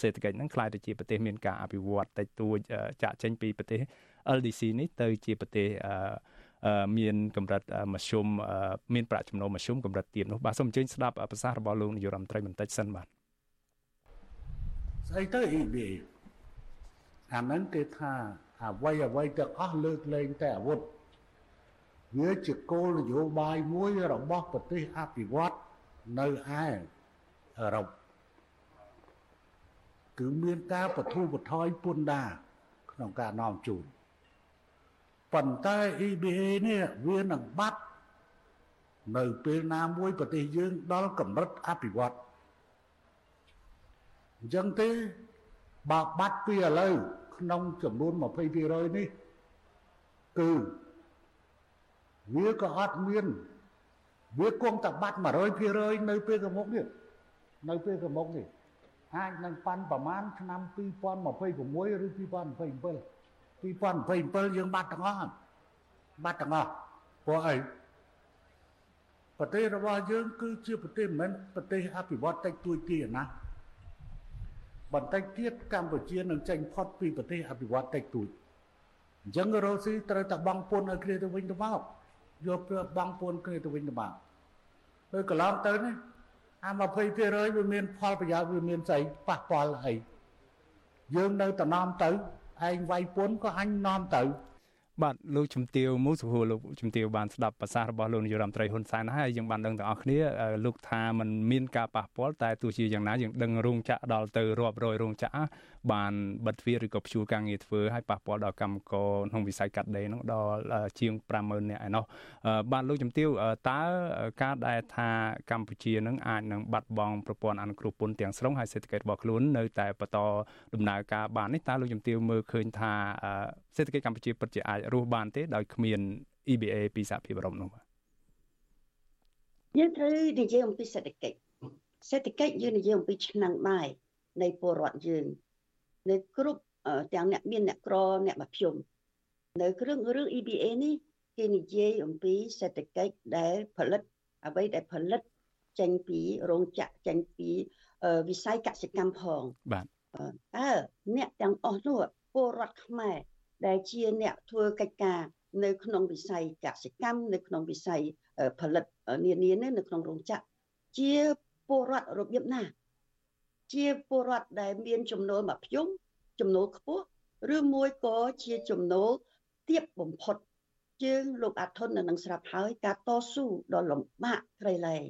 សេដ្ឋកិច្ចហ្នឹងខ្លាយទៅជាប្រទេសមានការអភិវឌ្ឍតិចតួចចាក់ចេញពីប្រទេស LDC នេះទៅជាប្រទេសមានកម្រិតមធ្យមមានប្រាក់ចំណូលមធ្យមកម្រិតទាបនោះបាទសូមអញ្ជើញស្ដាប់ប្រសាសន៍របស់លោកនាយករដ្ឋមន្ត្រីបន្តិចសិនបាទស្អីទៅ EBA អាហ្នឹងគេថាអ្វីអ្វីទាំងអស់លើកលែងតែអាវុធវាជាគោលនយោបាយមួយរបស់ប្រទេសអភិវឌ្ឍនៅឯអឺរ៉ុប គឺមានការបទូបថយពន្ធដារក្នុងការនាំជូនប៉ុន្តែ EBA នេះវានឹងបាត់នៅពេលណាមួយប្រទេសយើងដល់កម្រិតអភិវឌ្ឍអញ្ចឹងទេបើបាត់ពីឥឡូវក្នុងចំនួន20%នេះគឺវាក៏អត់មានវាគង់តែបាត់100%នៅពេលកមុខនេះនៅពេលកមុខនេះ អាចនឹងប៉ាន់ប្រមាណឆ្នាំ2026ឬ2027 2027យើងបាត់ទាំងអស់បាត់ទាំងអស់ព្រោះអីប្រទេសរបស់យើងគឺជាប្រទេសមិនមែនប្រទេសអភិវឌ្ឍតិចតួចទេណាបន្តិចទៀតកម្ពុជានឹងចេញផុតពីប្រទេសអភិវឌ្ឍតិចតួចអញ្ចឹងរ៉ូស៊ីត្រូវតែបង់ពន្ធឲ្យគ្នាទៅវិញទៅមកយកបង់ពន្ធគ្នាទៅវិញទៅមកហើយកន្លងទៅនេះ អា20%វាមានផលប្រយោជន៍វាមានស្អីប៉ះពាល់អីយើងនៅតែនាំទៅឯងវាយពន្ធក៏អញនាំទៅ បាទលោកជំទាវមូសុភូលោកជំទាវបានស្ដាប់ប្រសាសន៍របស់លោកនាយរដ្ឋមន្ត្រីហ៊ុនសែនហើយយើងបានដឹងទាំងអស់គ្នាលោកថាมันមានការប៉ះពាល់តែទោះជាយ៉ាងណាយើងដឹងរោងចក្រដល់ទៅរាប់រយរោងចក្របានបិទទ្វារឬក៏ព្យួរការងារធ្វើឲ្យប៉ះពាល់ដល់កម្មករក្នុងវិស័យកាត់ដេរនោះដល់ជាង50000នាក់ឯណោះបាទលោកជំទាវតើការដែលថាកម្ពុជានឹងអាចនឹងបាត់បង់ប្រព័ន្ធអនុគ្រោះពន្ធទាំងស្រុងហើយសេដ្ឋកិច្ចរបស់ខ្លួននៅតែបន្តដំណើរការបាននេះតើលោកជំទាវមើលឃើញថាសេដ្ឋកិច្ចកម្ពុជាពិតជាអាចរស់បានទេដោយគ្មាន EBA ពីសហភាពអឺរ៉ុបនោះបាទយើងត្រូវនិយាយអំពីសេដ្ឋកិច្ចសេដ្ឋកិច្ចយើងនិយាយអំពីឆ្នាំបាយនៃពលរដ្ឋយើងនៅគ្រប់ទាំងអ្នកមានអ្នកក្រអ្នកមធ្យមនៅគ្រឿងរឿង EBA នេះគេនិយាយអំពីសេដ្ឋកិច្ចដែលផលិតអ្វីដែលផលិតចេញពីរោងចក្រចេញពីវិស័យកសិកម្មផងបាទតើអ្នកទាំងអស់នោះពលរដ្ឋខ្មែរ ដែលជាអ្នកធ្វើកិច្ចការនៅក្នុងវិស័យកសិកម្មនៅក្នុងវិស័យផលិតនានានៅក្នុងរោងចក្រជាពលរដ្ឋរបៀបណា ជាពលរដ្ឋដែលមានចំណូលមកភ្យំចំណូលខ្ពស់ឬមួយក៏ជាចំណូលទាបបំផុតយើងលោកអាធុននៅនឹងស្រាប់ហើយការតស៊ូដ៏លំបាកក្រៃលែង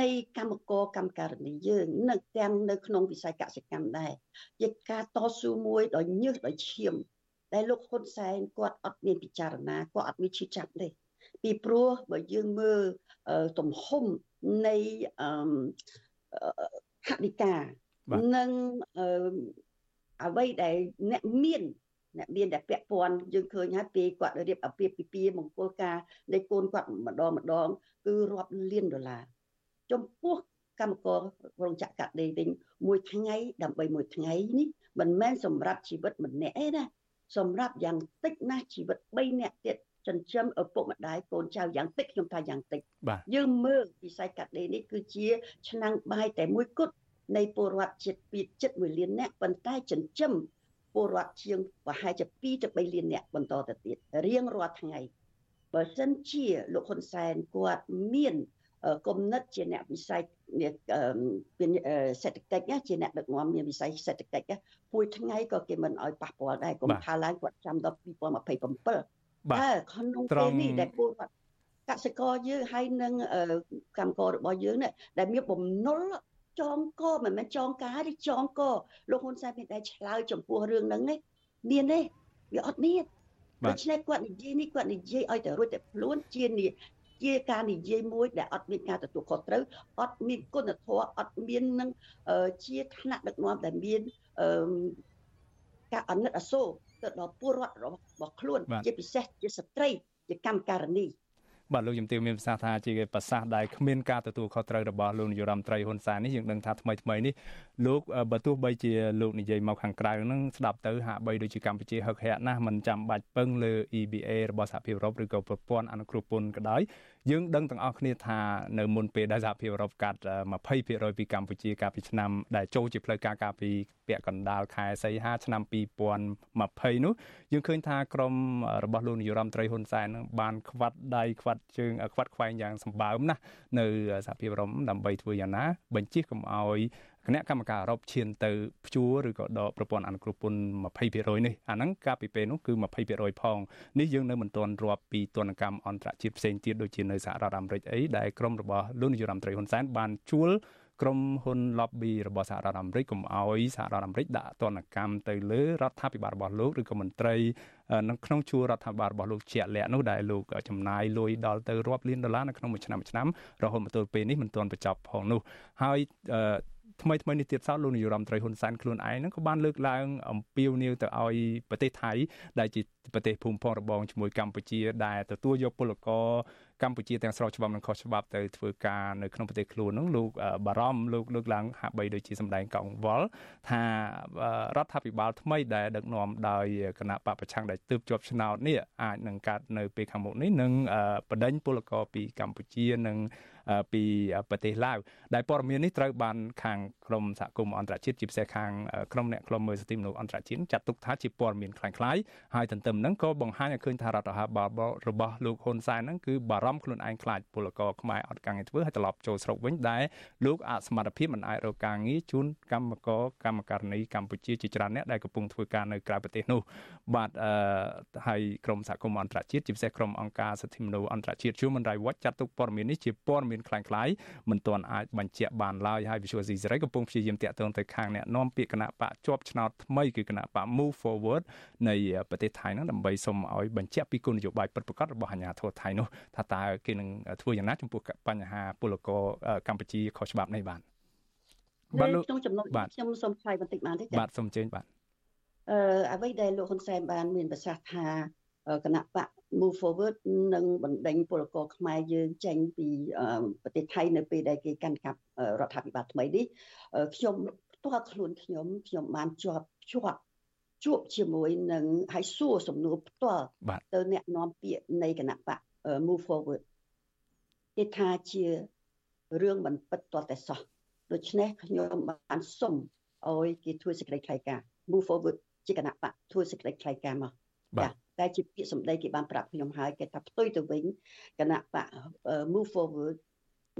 នៃកម្មករកម្មការិនីយើងនៅទាំងនៅក្នុងវិស័យកសិកម្មដែរជាការតស៊ូមួយដ៏ញើសដ៏ឈាម ដែលលោកហ៊ុនសែនគាត់អត់មានពិចារណាគាត់អត់មានឈឺចាប់ទេពីព្រោះបើយើងមើលទំហំនៃហតិកានិងអ្វីដែលអ្នកមានអ្នកមានតែពាក់ព័ន្ធយើងឃើញហើយពេលគាត់រៀបអាពាហ៍ពិពាហ៍មង្គលការនៃកូនគាត់ម្ដងម្ដង គឺរាប់លានដុល្លារចំពោះកម្មកររោងចក្រកាត់ដេរវិញមួយថ្ងៃដើម្បីមួយថ្ងៃនេះមិនមែនសម្រាប់ជីវិតម្នាក់ទេណា សម្រាប់យ៉ាងតិចណាស់ជីវិត3នាក់ទៀតចិញ្ចឹមឪពុកម្ដាយកូនចៅយ៉ាងតិចខ្ញុំថាយ៉ាងតិចយើងមើលវិស័យកាត់ដេរនេះគឺជាឆ្នាំងបាយតែមួយគត់នៃពលរដ្ឋជាតិពីចិត្ត1លាននាក់ប៉ុន្តែចិញ្ចឹមពលរដ្ឋជាងប្រហែលជា2ទៅ3លាននាក់បន្តទៅទៀតរៀងរាល់ថ្ងៃបើសិនជាលោកហ៊ុនសែនគាត់មាន គំនិតជាអ្នកវិស័យសេដ្ឋកិច្ចជាអ្នកដឹកនាំមានវិស័យសេដ្ឋកិច្ចមួយថ្ងៃក៏គេមិនអោយប៉ះពាល់ដែរកុំថាឡើងគាត់ចាំដល់2027តែក្នុងពេលនេះដែលពលរដ្ឋកសិករយើងហើយនឹងកម្មកររបស់យើងនេះដែលមានបំណុលចងកមិនមែនចងការទេចងកលោកហ៊ុនសែនមានតែឆ្លើយចំពោះរឿងហ្នឹងទេមានទេវាអត់មានដូច្នេះគាត់និយាយនេះគាត់និយាយឲ្យតែរួចតែខ្លួនជា ជាការនិយាយមួយដែលអត់មានការទទួលខុសត្រូវអត់មានគុណធម៌អត់មាននឹងជាឋានៈដឹកនាំដែលមានការអនិច្ចអសូរទៅដល់ពលរដ្ឋរបស់ខ្លួនជាពិសេសជាស្ត្រីជាកម្មការិនី បាទលោកជំទាវមានប្រសាសន៍ថាជាប្រសាសន៍ដែលគ្មានការទទួលខុសត្រូវរបស់លោកនាយរដ្ឋមន្ត្រីហ៊ុនសែននេះយើងដឹងថាថ្មីថ្មីនេះលោកបើទោះបីជាលោកនិយាយមកខាងក្រៅនឹងស្ដាប់ទៅហាក់បីដូចជាកម្ពុជាហឹកហាក់ណាស់មិនចាំបាច់ពឹងលើ EBA របស់សហភាពអឺរ៉ុបឬក៏ប្រព័ន្ធអនុគ្រោះពន្ធក៏ដោយ យើងដឹងទាំងអស់គ្នាថានៅមុនពេលដែលសហភាពអឺរ៉ុបកាត់20%ពីកម្ពុជាកាលពីឆ្នាំដែលចូលជាផ្លូវការកាលពីពាក់កណ្ដាលខែសីហាឆ្នាំ2020នោះយើងឃើញថាក្រមរបស់លោកនាយរដ្ឋមន្ត្រីហ៊ុនសែននឹងបានខ្វាត់ដៃខ្វាត់ជើងខ្វាត់ខ្វែងយ៉ាងសម្បើមណាស់នៅសហភាពអឺរ៉ុបដើម្បីធ្វើយ៉ាងណាបញ្ជាកុំឲ្យ គណៈកម្មការអឺរ៉ុបឈានទៅព្យួរឬក៏ដកប្រព័ន្ធអនុគ្រោះពន្ធ20%នេះអាហ្នឹងកាលពីពេលនោះគឺ20%ផងនេះយើងនៅមិនទាន់រាប់ពីទនកម្មអន្តរជាតិផ្សេងទៀតដូចជានៅសហរដ្ឋអាមេរិកអីដែលក្រុមរបស់លោកនាយរដ្ឋមន្ត្រីហ៊ុនសែនបានជួលក្រុមហ៊ុន lobby របស់សហរដ្ឋអាមេរិកកុំឲ្យសហរដ្ឋអាមេរិកដាក់ទណ្ឌកម្មទៅលើរដ្ឋាភិបាលរបស់លោកឬក៏មន្ត្រីនៅក្នុងជួររដ្ឋាភិបាលរបស់លោកជាក់លាក់នោះដែលលោកចំណាយលុយដល់ទៅរាប់លានដុល្លារនៅក្នុងមួយឆ្នាំមួយឆ្នាំរហូតមកទល់ពេលនេះមិនទាន់បញ្ចប់ផងនោះហើយ ថ្មីថ្មីនេះទៀតសោតលោកនាយរដ្ឋមន្ត្រីហ៊ុនសែនខ្លួនឯងហ្នឹងក៏បានលើកឡើងអំពាវនាវទៅឲ្យប្រទេសថៃដែលជាប្រទេសភូមិផងរបងជាមួយកម្ពុជាដែលទទួលយកពលករកម្ពុជាទាំងស្រុងច្បាប់និងខុសច្បាប់ទៅធ្វើការនៅក្នុងប្រទេសខ្លួននោះលោកបារម្ភលោកលើកឡើងហាក់បីដូចជាសម្ដែងកង្វល់ថារដ្ឋាភិបាលថ្មីដែលដឹកនាំដោយគណៈបពប្រឆាំងដែលទើបជាប់ឆ្នោតនេះអាចនឹងកាត់នៅពេលខាងមុខនេះនឹងបដិញពលករពីកម្ពុជានិង ពីប្រទេសឡាវដែលព័ត៌មាននេះត្រូវបានខាងក្រមសហគមន៍អន្តរជាតិជាពិសេសខាងក្រមអ្នកខ្លំមើលសិទ្ធិមនុស្សអន្តរជាតិចាត់ទុកថាជាព័ត៌មានคล้ายៗហើយទន្ទឹមនឹងក៏បង្ហាញឲ្យឃើញថារដ្ឋាភិបាលរបស់លោកហ៊ុនសែនហ្នឹងគឺបារម្ភខ្លួនឯងខ្លាចពលករខ្មែរអត់ការងារធ្វើហើយត្រឡប់ចូលស្រុកវិញដែលលោកអសមត្ថភាពមិនអាចរកការងារជូនកម្មករកម្មការនីកម្ពុជាជាច្រើនអ្នកដែលកំពុងធ្វើការនៅក្រៅប្រទេសនោះបាទអឺហើយក្រមសហគមន៍អន្តរជាតិជាពិសេសក្រមអង្គការសិទ្ធិមនុស្សអន្តរជាតិ Human Rights Watch ចាត់ទុកព័ត៌មាននេះជាព័ត៌មាន នមានខ្លាំងខ្លាយមិនទាន់អាចបញ្ជាក់បានឡើយហើយ Visual C សេរីកំពុងព្យាយាមតាក់ទងទៅខាងអ្នកនាំពាក្យគណៈបកជាប់ឆ្នោតថ្មីគឺគណៈបក Move Forward នៃប្រទេសថៃនោះដើម្បីសុំឲ្យបញ្ជាក់ពីគោលនយោបាយពិតប្រាកដរបស់អាជ្ញាធរថៃនោះថាតើគេនឹងធ្វើយ៉ាងណាចំពោះបញ្ហាពលករកម្ពុជាខុសច្បាប់នេះបាទបាទលោកក្នុងចំណុចខ្ញុំសូមឆ្លើយបន្តិចបានទេបាទសូមអញ្ជើញបាទអឺអ្វីដែលលោកហ៊ុនសែនបានមានប្រសាសន៍ថា គណៈបក move forward នឹងបណ្ដេញពលករខ្មែរយើងចេញពីប្រទេសថៃនៅពេលដែលគេកាន់កាប់រដ្ឋាភិបាលថ្មីនេះខ្ញុំផ្ទាល់ខ្លួនខ្ញុំខ្ញុំបានជាប់ជាប់ជួបជាមួយនឹងហើយសួរសំណួរផ្ទាល់ទៅអ្នកនាំពាក្យនៃគណៈបក move forward គេថាជារឿងមិនពិតទាល់តែសោះដូច្នេះខ្ញុំបានសុំឲ្យគេធ្វើសេចក្តីថ្លែងការណ៍ move forward ជាគណៈបកធ្វើសេចក្តីថ្លែងការណ៍មកបាទ តែជាពាក្យសម្ដីគេបានប្រាប់ខ្ញុំហើយគេថាផ្ទុយទៅវិញគណៈបក move forward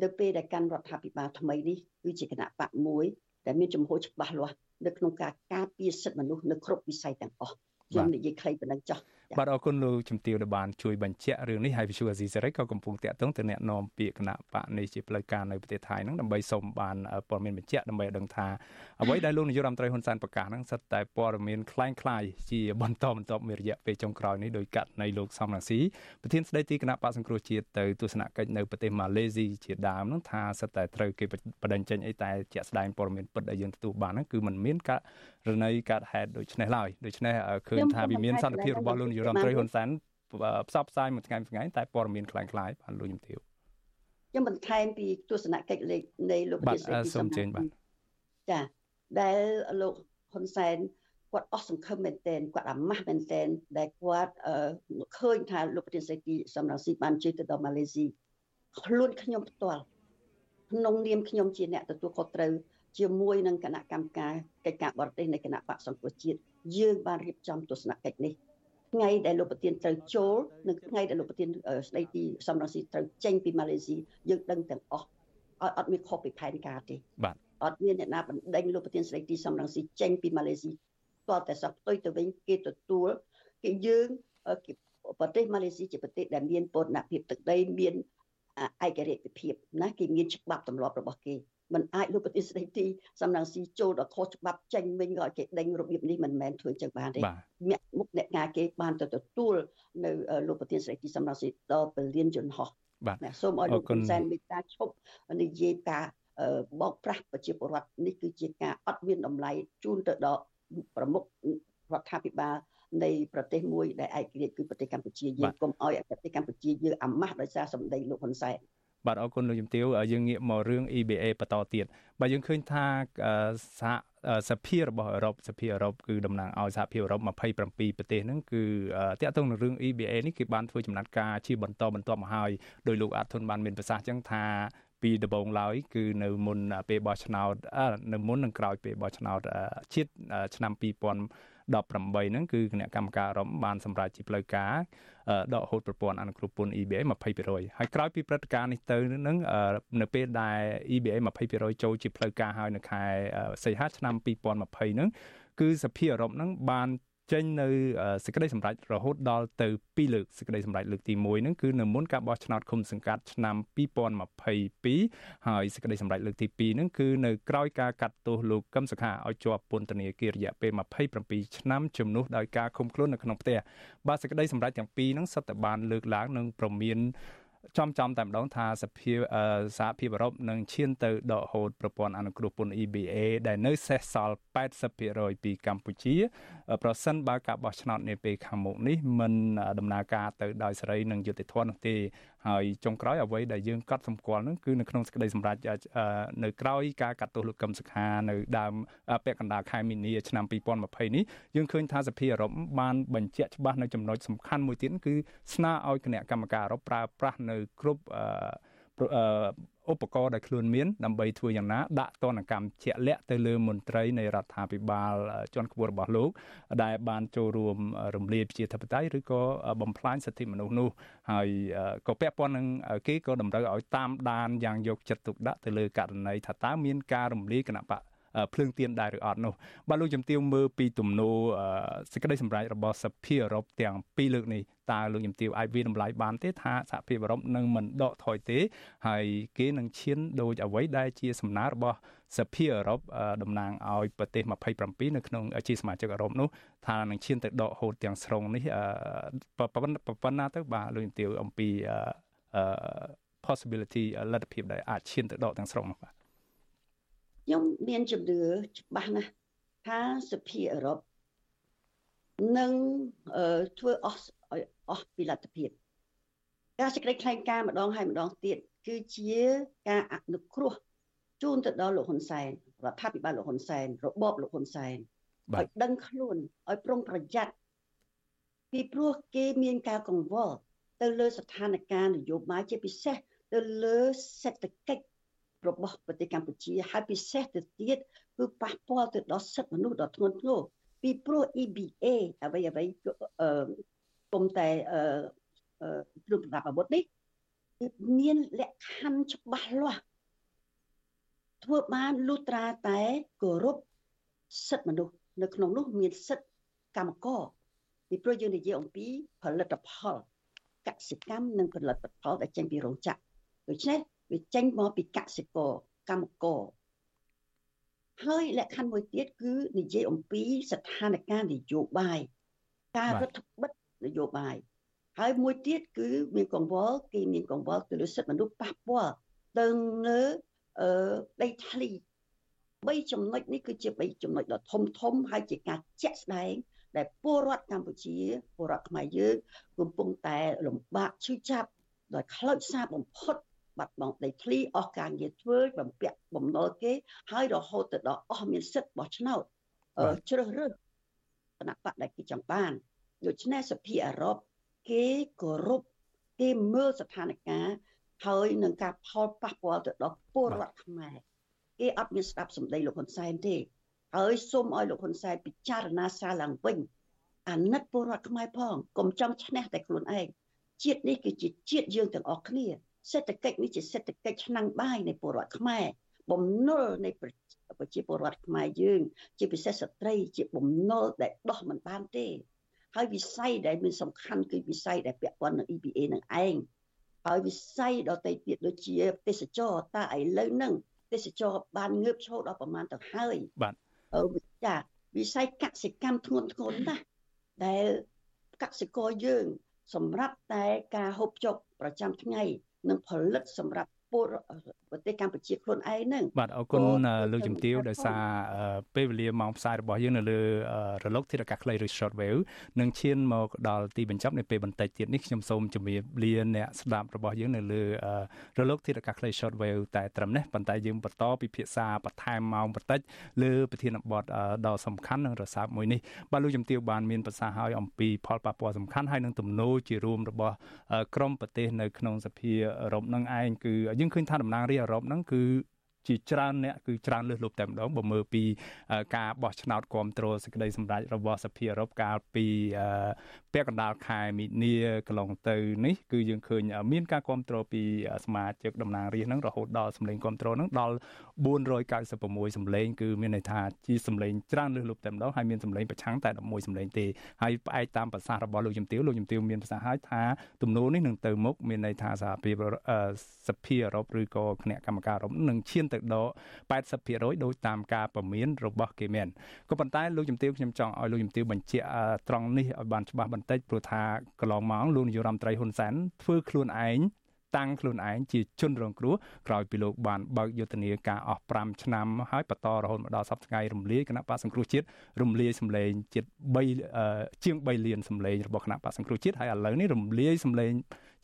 នៅពេលដែលកាន់រដ្ឋាភិបាលថ្មីនេះគឺជាគណៈបកមួយដែលមានចំហច្បាស់លាស់នៅក្នុងការការពារសិទ្ធិមនុស្សនៅគ្រប់វិស័យទាំងអស់ខ្ញុំនិយាយខ្លីប៉ុណ្ណឹងចុះ បាទអរគុណលោកជំទាវដែលបានជួយបញ្ជាក់រឿងនេះហើយវិសុវអាស៊ីសេរីក៏កំពុងតាក់ទងទៅអ្នកនាំពាក្យគណៈបកនេះជាផ្លូវការនៅប្រទេសថៃហ្នឹងដើម្បីសូមបានព័ត៌មានបញ្ជាក់ដើម្បីឲ្យដឹងថាអ្វីដែលលោកនាយករដ្ឋមន្ត្រីហ៊ុនសែនប្រកាសហ្នឹងសិតតែព័ត៌មានคล้ายៗជាបន្តបន្ទាប់មានរយៈពេលចុងក្រោយនេះដោយកាត់នៃលោកសំរងស៊ីប្រធានស្ដីទីគណៈបកសង្គ្រោះជាតិទៅទស្សនកិច្ចនៅប្រទេសម៉ាឡេស៊ីជាដើមហ្នឹងថាសិតតែត្រូវគេបដិញ្ញចេញអីតែជាក់ស្ដែងព័ត៌មានពិតដែលយើងទទួលបានហ្នឹងគឺมันមានការរណីកាត់ហេតុដូចនេះឡើយដូច្នេះឃើញថាវិមានសន្តិភាពរបស់លោកនាយ រដ្ឋមន្ត្រីហ៊ុនសែនផ្សព្វផ្សាយមួយថ្ងៃមួយថ្ងៃតែព័ត៌មានคล้ายៗបានលោកជំទាវខ្ញុំបន្ថែមពីទស្សនកិច្ចលេខនៃលោកប្រធានសេដ្ឋីសំណាងចាដែលលោកហ៊ុនសែនគាត់អស់សង្ឃឹមមែនទែនគាត់អាម៉ាស់មែនទែនដែលគាត់ឃើញថាលោកប្រធានសេដ្ឋីសំរងស៊ីបានជិះទៅដល់ម៉ាឡេស៊ីខ្លួនខ្ញុំផ្ទាល់ក្នុងនាមខ្ញុំជាអ្នកទទួលខុសត្រូវជាមួយនឹងគណៈកម្មការកិច្ចការបរទេសនៃគណៈបកសង្គ្រោះជាតិយើងបានរៀបចំទស្សនកិច្ចនេះ ថ្ងៃដែលលោកប្រធានត្រូវចូលនិងថ្ងៃដែលលោកប្រធានស្ដីទីសំរងស៊ីត្រូវចេញពីម៉ាឡេស៊ីយើងដឹងទាំងអស់ឲ្យអត់មានខុសពីផែនការទេបាទអត់មានអ្នកណាបណ្ដេញលោកប្រធានស្ដីទីសំរងស៊ីចេញពីម៉ាឡេស៊ីតតែសោះផ្ទុយទៅវិញគេទទួលគេយើងប្រទេសម៉ាឡេស៊ីជាប្រទេសដែលមានពន្ធនភាពទឹកដីមានឯករាជ្យភាពណាគេមានច្បាប់ទម្លាប់របស់គេ มันអាចលោកប្រទេសស្ដីទីសំរងស៊ីចូលដល់ខុសច្បាប់ចេញវិញក៏គេដេញរបៀបនេះមិនមែនធ្វើចឹងបានទេអ្នកមុខអ្នកការគេបានទៅទទួលនៅលោកប្រធានស្ដីទីសំរងស៊ីដល់ពលានយន្តហោះបាទសូមឲ្យលោកហ៊ុនសែនមេត្តាឈប់និយាយការបោកប្រាស់ប្រជាពលរដ្ឋនេះគឺជាការអត់មានតម្លៃជូនទៅដល់ប្រមុខរដ្ឋាភិបាលនៃប្រទេសមួយដែលឯករាជ្យគឺប្រទេសកម្ពុជាយើងកុំឲ្យប្រទេសកម្ពុជាយើងអាម៉ាស់ដោយសារសម្ដីលោកហ៊ុនសែន បាទអរគុណលោកជំទាវយើងងាកមករឿង EBA បន្តទៀតបាទយើងឃើញថាសហសភារបស់អឺរ៉ុបសភាអឺរ៉ុបគឺតំណាងឲ្យសហភាពអឺរ៉ុប27ប្រទេសហ្នឹងគឺតាក់ទងនឹងរឿង EBA នេះគេបានធ្វើចំណាត់ការជាបន្តបន្ទាប់មកហើយដោយលោកអាត់ធុនបានមានប្រសាសន៍ចឹងថាពីដំបូងឡើយគឺនៅមុនពេលបោះឆ្នោតនៅមុននឹងក្រោយពេលបោះឆ្នោតជាតិឆ្នាំ2000 18ហ្នឹងគឺគណៈកម្មការរំបានសម្រេចជាផ្លូវការដកហូតប្រព័ន្ធអនុគ្រោះពន្ធ EBA 20%ហើយក្រោយពីព្រឹត្តិការណ៍នេះទៅនឹងនៅពេលដែល EBA 20%ចូលជាផ្លូវការហើយនៅខែសីហាឆ្នាំ2020ហ្នឹងគឺសភាអឺរ៉ុបហ្នឹងបាន ចេញនៅសេចក្តីសម្រេចរហូតដល់ទៅ2លើកសេចក្តីសម្រេចលើកទី1ហ្នឹងគឺនៅមុនការបោះឆ្នោតឃុំសង្កាត់ឆ្នាំ2022ហើយសេចក្តីសម្រេចលើកទី2ហ្នឹងគឺនៅក្រោយការកាត់ទោសលោកកឹមសុខាឲ្យជាប់ពន្ធនាគាររយៈពេល27ឆ្នាំជំនួសដោយការឃុំខ្លួននៅក្នុងផ្ទះបាទសេចក្តីសម្រេចទាំងពីរហ្នឹងសុទ្ធតែបានលើកឡើងនិងប្រមាន ចំចំតែម្ដងថាសភាសហភាពអឺរ៉ុបនឹងឈានទៅដកហូតប្រព័ន្ធអនុគ្រោះពន្ធ EBA ដែលនៅសេសសល់80%ពីកម្ពុជា ប្រសិនបើការបោះឆ្នោតនាពេលខាងមុខនេះមិនដំណើរការទៅដោយសេរីនិងយុត្តិធម៌នោះទេហើយចុងក្រោយអ្វីដែលយើងកត់សម្គាល់នោះគឺនៅក្នុងសេចក្តីសម្រេចនៅក្រោយការកាត់ទោសលោកកឹមសុខានៅដើមពាក់កណ្ដាលខែមីនាឆ្នាំ2020នេះយើងឃើញថាសភាអឺរ៉ុបបានបញ្ជាក់ច្បាស់នៅចំណុចសំខាន់មួយទៀតគឺស្នើឲ្យគណៈកម្មការអឺរ៉ុបប្រើប្រាស់នៅគ្រប់ ឧបករណ៍ដែលខ្លួនមានដើម្បីធ្វើយ៉ាងណាដាក់ទណ្ឌកម្មជាក់លាក់ទៅលើមន្ត្រីនៃរដ្ឋាភិបាលជាន់ខ្ពស់របស់លោក ដែលបានចូលរួមរំលាយប្រជាធិបតេយ្យឬក៏បំផ្លាញសិទ្ធិមនុស្សនោះហើយក៏ពាក់ព័ន្ធនឹងគេក៏តម្រូវឲ្យតាមដានយ៉ាងយកចិត្តទុកដាក់ទៅលើករណីថាតើមានការរំលាយគណៈបក ភ្លើងទៀនដែរឬអត់នោះបាទលោកជំទាវមើលពីទំនោរសេចក្តីសម្រេចរបស់សភាអឺរ៉ុបទាំងពីរលើកនេះតើលោកជំទាវអាចវិតម្លៃបានទេថាសហភាពអឺរ៉ុបនឹងមិនដកថយទេ ហើយគេនឹងឈានដោយអ្វីដែលជាសំណើរបស់សភាអឺរ៉ុបតំណាងឲ្យប្រទេស27នៅក្នុងជាសមាជិកអឺរ៉ុបនោះថានឹងឈានទៅដកហូតទាំងស្រុងនេះប៉ុណ្ណាទៅបាទលោកជំទាវអំពី possibility លទ្ធភាពដែលអាចឈានទៅដកទាំងស្រុងនោះបាទ ខ្ញុំមានជំនឿច្បាស់ណាស់ថាសភាអឺរ៉ុបនឹងធ្វើអស់ឲ្យអស់ពីលទ្ធភាពការសេចក្តីថ្លែងការណ៍ម្ដងហើយម្ដងទៀតគឺជាការអនុគ្រោះជូនទៅដល់លោកហ៊ុនសែនរដ្ឋាភិបាលលោកហ៊ុនសែនរបបលោកហ៊ុនសែនឲ្យដឹងខ្លួនឲ្យប្រុងប្រយ័ត្នពីព្រោះគេមានការកង្វល់ទៅលើស្ថានភាពនយោបាយជាពិសេសទៅលើសេដ្ឋកិច្ច របស់ប្រទេសកម្ពុជាហើយពិសេសទៅទៀតគឺប៉ះពាល់ទៅដល់សិទ្ធិមនុស្សដ៏ធ្ងន់ធ្ងរពីព្រោះ EBA អ្វីអ្វីអឺពុំតែអឺគ្រឿងប្រដាប់អាវុធនេះមានលក្ខខណ្ឌច្បាស់លាស់ធ្វើបានលុត្រាតែគោរពសិទ្ធិមនុស្សនៅក្នុងនោះមានសិទ្ធិកម្មករពីព្រោះយើងនិយាយអំពីផលិតផលកសិកម្មនិងផលិតផលដែលចេញពីរោងចក្រដូច្នេះ វាចេញមកពីកសិករកម្មករហើយលក្ខខណ្ឌមួយទៀតគឺនិយាយអំពីស្ថានភាពនយោបាយការរដ្ឋបិទនយោបាយហើយមួយទៀតគឺមានកង្វល់គេមានកង្វល់ទៅលើសិទ្ធិមនុស្សប៉ះពាល់ទៅលើអឺដីធ្លី3ចំណុចនេះគឺជា3ចំណុចដ៏ធំធំហើយជាការជាក់ស្ដែងដែលពលរដ្ឋកម្ពុជាពលរដ្ឋខ្មែរយើងកំពុងតែលំបាកឈឺចាប់ដោយខ្លោចសារបំផុត បាត់បង់ដីធ្លីអស់ការងារធ្វើបំពាក់បំណុលគេ ហើយរហូតទៅដល់អស់មានសិទ្ធិបោះឆ្នោតជ្រើសរើសគណៈបកដែលគេចង់បានដូច្នេះសភាអឺរ៉ុបគេគោរពគេមើលស្ថានភាពហើយនឹងការផលប៉ះពាល់ទៅដល់ពលរដ្ឋខ្មែរគេអត់មានស្ដាប់សម្ដីលោកហ៊ុនសែនទេហើយសូមឲ្យលោកហ៊ុនសែនពិចារណាស្រាវឡើងវិញអាណិតពលរដ្ឋខ្មែរផងកុំចង់ឈ្នះតែខ្លួនឯងជាតិនេះគឺជាជាតិយើងទាំងអស់គ្នា សេដ្ឋកិច្ចនេះជាសេដ្ឋកិច្ចឆ្នាំងបាយនៃពលរដ្ឋខ្មែរបំណុលនៃប្រជាពលរដ្ឋខ្មែរយើង ជាពិសេសស្ត្រីជាបំណុលដែលដោះមិនបានទេ ហើយវិស័យដែលមានសំខាន់គឺវិស័យដែលពាក់ព័ន្ធនឹង EBA នឹងឯងហើយវិស័យដទៃទៀតដូចជាទេសចរតើឥឡូវហ្នឹងទេសចរបានងើបឈរដល់ប្រមាណទៅហើយបាទអឺចាវិស័យកសិកម្មធ្ងន់ធ្ងរណាស់ដែលកសិករយើង សម្រាប់តែការហូបចុកប្រចាំថ្ងៃ និងផលិតសម្រាប់ ពលប្រទេសកម្ពុជាខ្លួនឯងហ្នឹងបាទអរគុណលោកជំទាវដោយសារពេលវេលាម៉ោងផ្សាយរបស់យើងនៅលើរលកធាតុអាកាសខ្លីឬ short wave នឹងឈានមកដល់ទីបញ្ចប់នៃពេលបន្តិចទៀតនេះខ្ញុំសូមជម្រាបលាអ្នកស្ដាប់របស់យើងនៅលើរលកធាតុអាកាសខ្លី short wave តែត្រឹមនេះប៉ុន្តែយើងបន្តពិភាក្សាបន្ថែមម៉ោងបន្តិចលើប្រធានបទដ៏សំខាន់និងរសើបមួយនេះបាទលោកជំទាវបានមានប្រសាសន៍ឲ្យអំពីផលប៉ះពាល់សំខាន់ហើយនឹងទំនោរជារួមរបស់ក្រមប្រទេសនៅក្នុងសភាអឺរ៉ុបនឹងឯងគឺយើងឃើញថាតំណាងរាស្ត្រអឺរ៉ុបហ្នឹងគឺ ជាច្រើនអ្នកគឺច្រើនលើសលប់តែម្ដងបើមើលពីការបោះឆ្នោតគ្រប់គ្រងសេចក្តីសម្រេចរបស់សភាអឺរ៉ុបកាលពីពាក់កណ្ដាលខែមីនាកន្លងទៅនេះគឺយើងឃើញមានការគ្រប់គ្រងពីសមាជិកតំណាងរាស្ត្រហ្នឹងរហូតដល់សម្លេងគ្រប់គ្រងហ្នឹងដល់496សម្លេងគឺមានន័យថាជាសម្លេងច្រើនលើសលប់តែម្ដងហើយមានសម្លេងប្រឆាំងតែ11សម្លេងទេហើយផ្អែកតាមប្រសាសន៍របស់លោកជំទាវលោកជំទាវមានប្រសាសន៍ឲ្យថាទំនោរនេះនឹងទៅមុខមានន័យថាសហភាពសភាអឺរ៉ុបឬក៏គណៈកម្មការអឺរ៉ុបនឹងឈានទៅដល់80%ដោយតាមការប្រមានរបស់គេមែនក៏ប៉ុន្តែលោកជំទាវខ្ញុំចង់ឲ្យលោកជំទាវបញ្ជាក់ត្រង់នេះឲ្យបានច្បាស់បន្តិចព្រោះថាកន្លងមកលោកនាយរដ្ឋមន្ត្រីហ៊ុនសែនធ្វើខ្លួនឯងតាំងខ្លួនឯងជាជនរងគ្រោះក្រោយពីលោកបានបើកយុទ្ធនាការអស់5ឆ្នាំហើយបន្តរហូតមកដល់សប្តាហ៍រំលាយគណៈបកសង្គ្រោះជាតិរំលាយសម្លេងជិត3ជាង3លានសម្លេងរបស់គណៈបកសង្គ្រោះជាតិហើយឥឡូវនេះរំលាយសម្លេង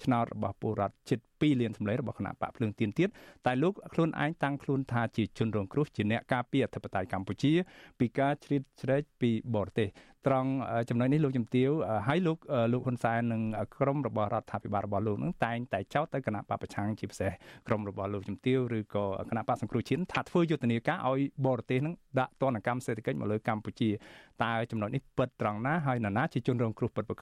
ឆ្នោតរបស់ពលរដ្ឋជិត2លានសម្លេងរបស់គណៈបកភ្លើងទៀនទៀតតែលោកខ្លួនឯងតាំងខ្លួនថាជាជនរងគ្រោះជាអ្នកការពារអធិបតេយ្យកម្ពុជា ពីការជ្រៀតជ្រែកពីបរទេសត្រង់ចំណុចនេះលោកជំទាវហើយលោកលោកហ៊ុនសែននិងក្រុមរបស់រដ្ឋាភិបាលរបស់លោកនឹងតែងតែចោទទៅគណៈបកប្រឆាំងជាពិសេសក្រុមរបស់លោកជំទាវឬក៏គណៈបកសង្គ្រោះជាតិថាធ្វើយុទ្ធនាការឲ្យបរទេសនឹងដាក់ទណ្ឌកម្មសេដ្ឋកិច្ចមកលើកម្ពុជាតើចំណុចនេះពិតត្រង់ណាហើយនរណាជាជនរងគ្រោះពិតប្រា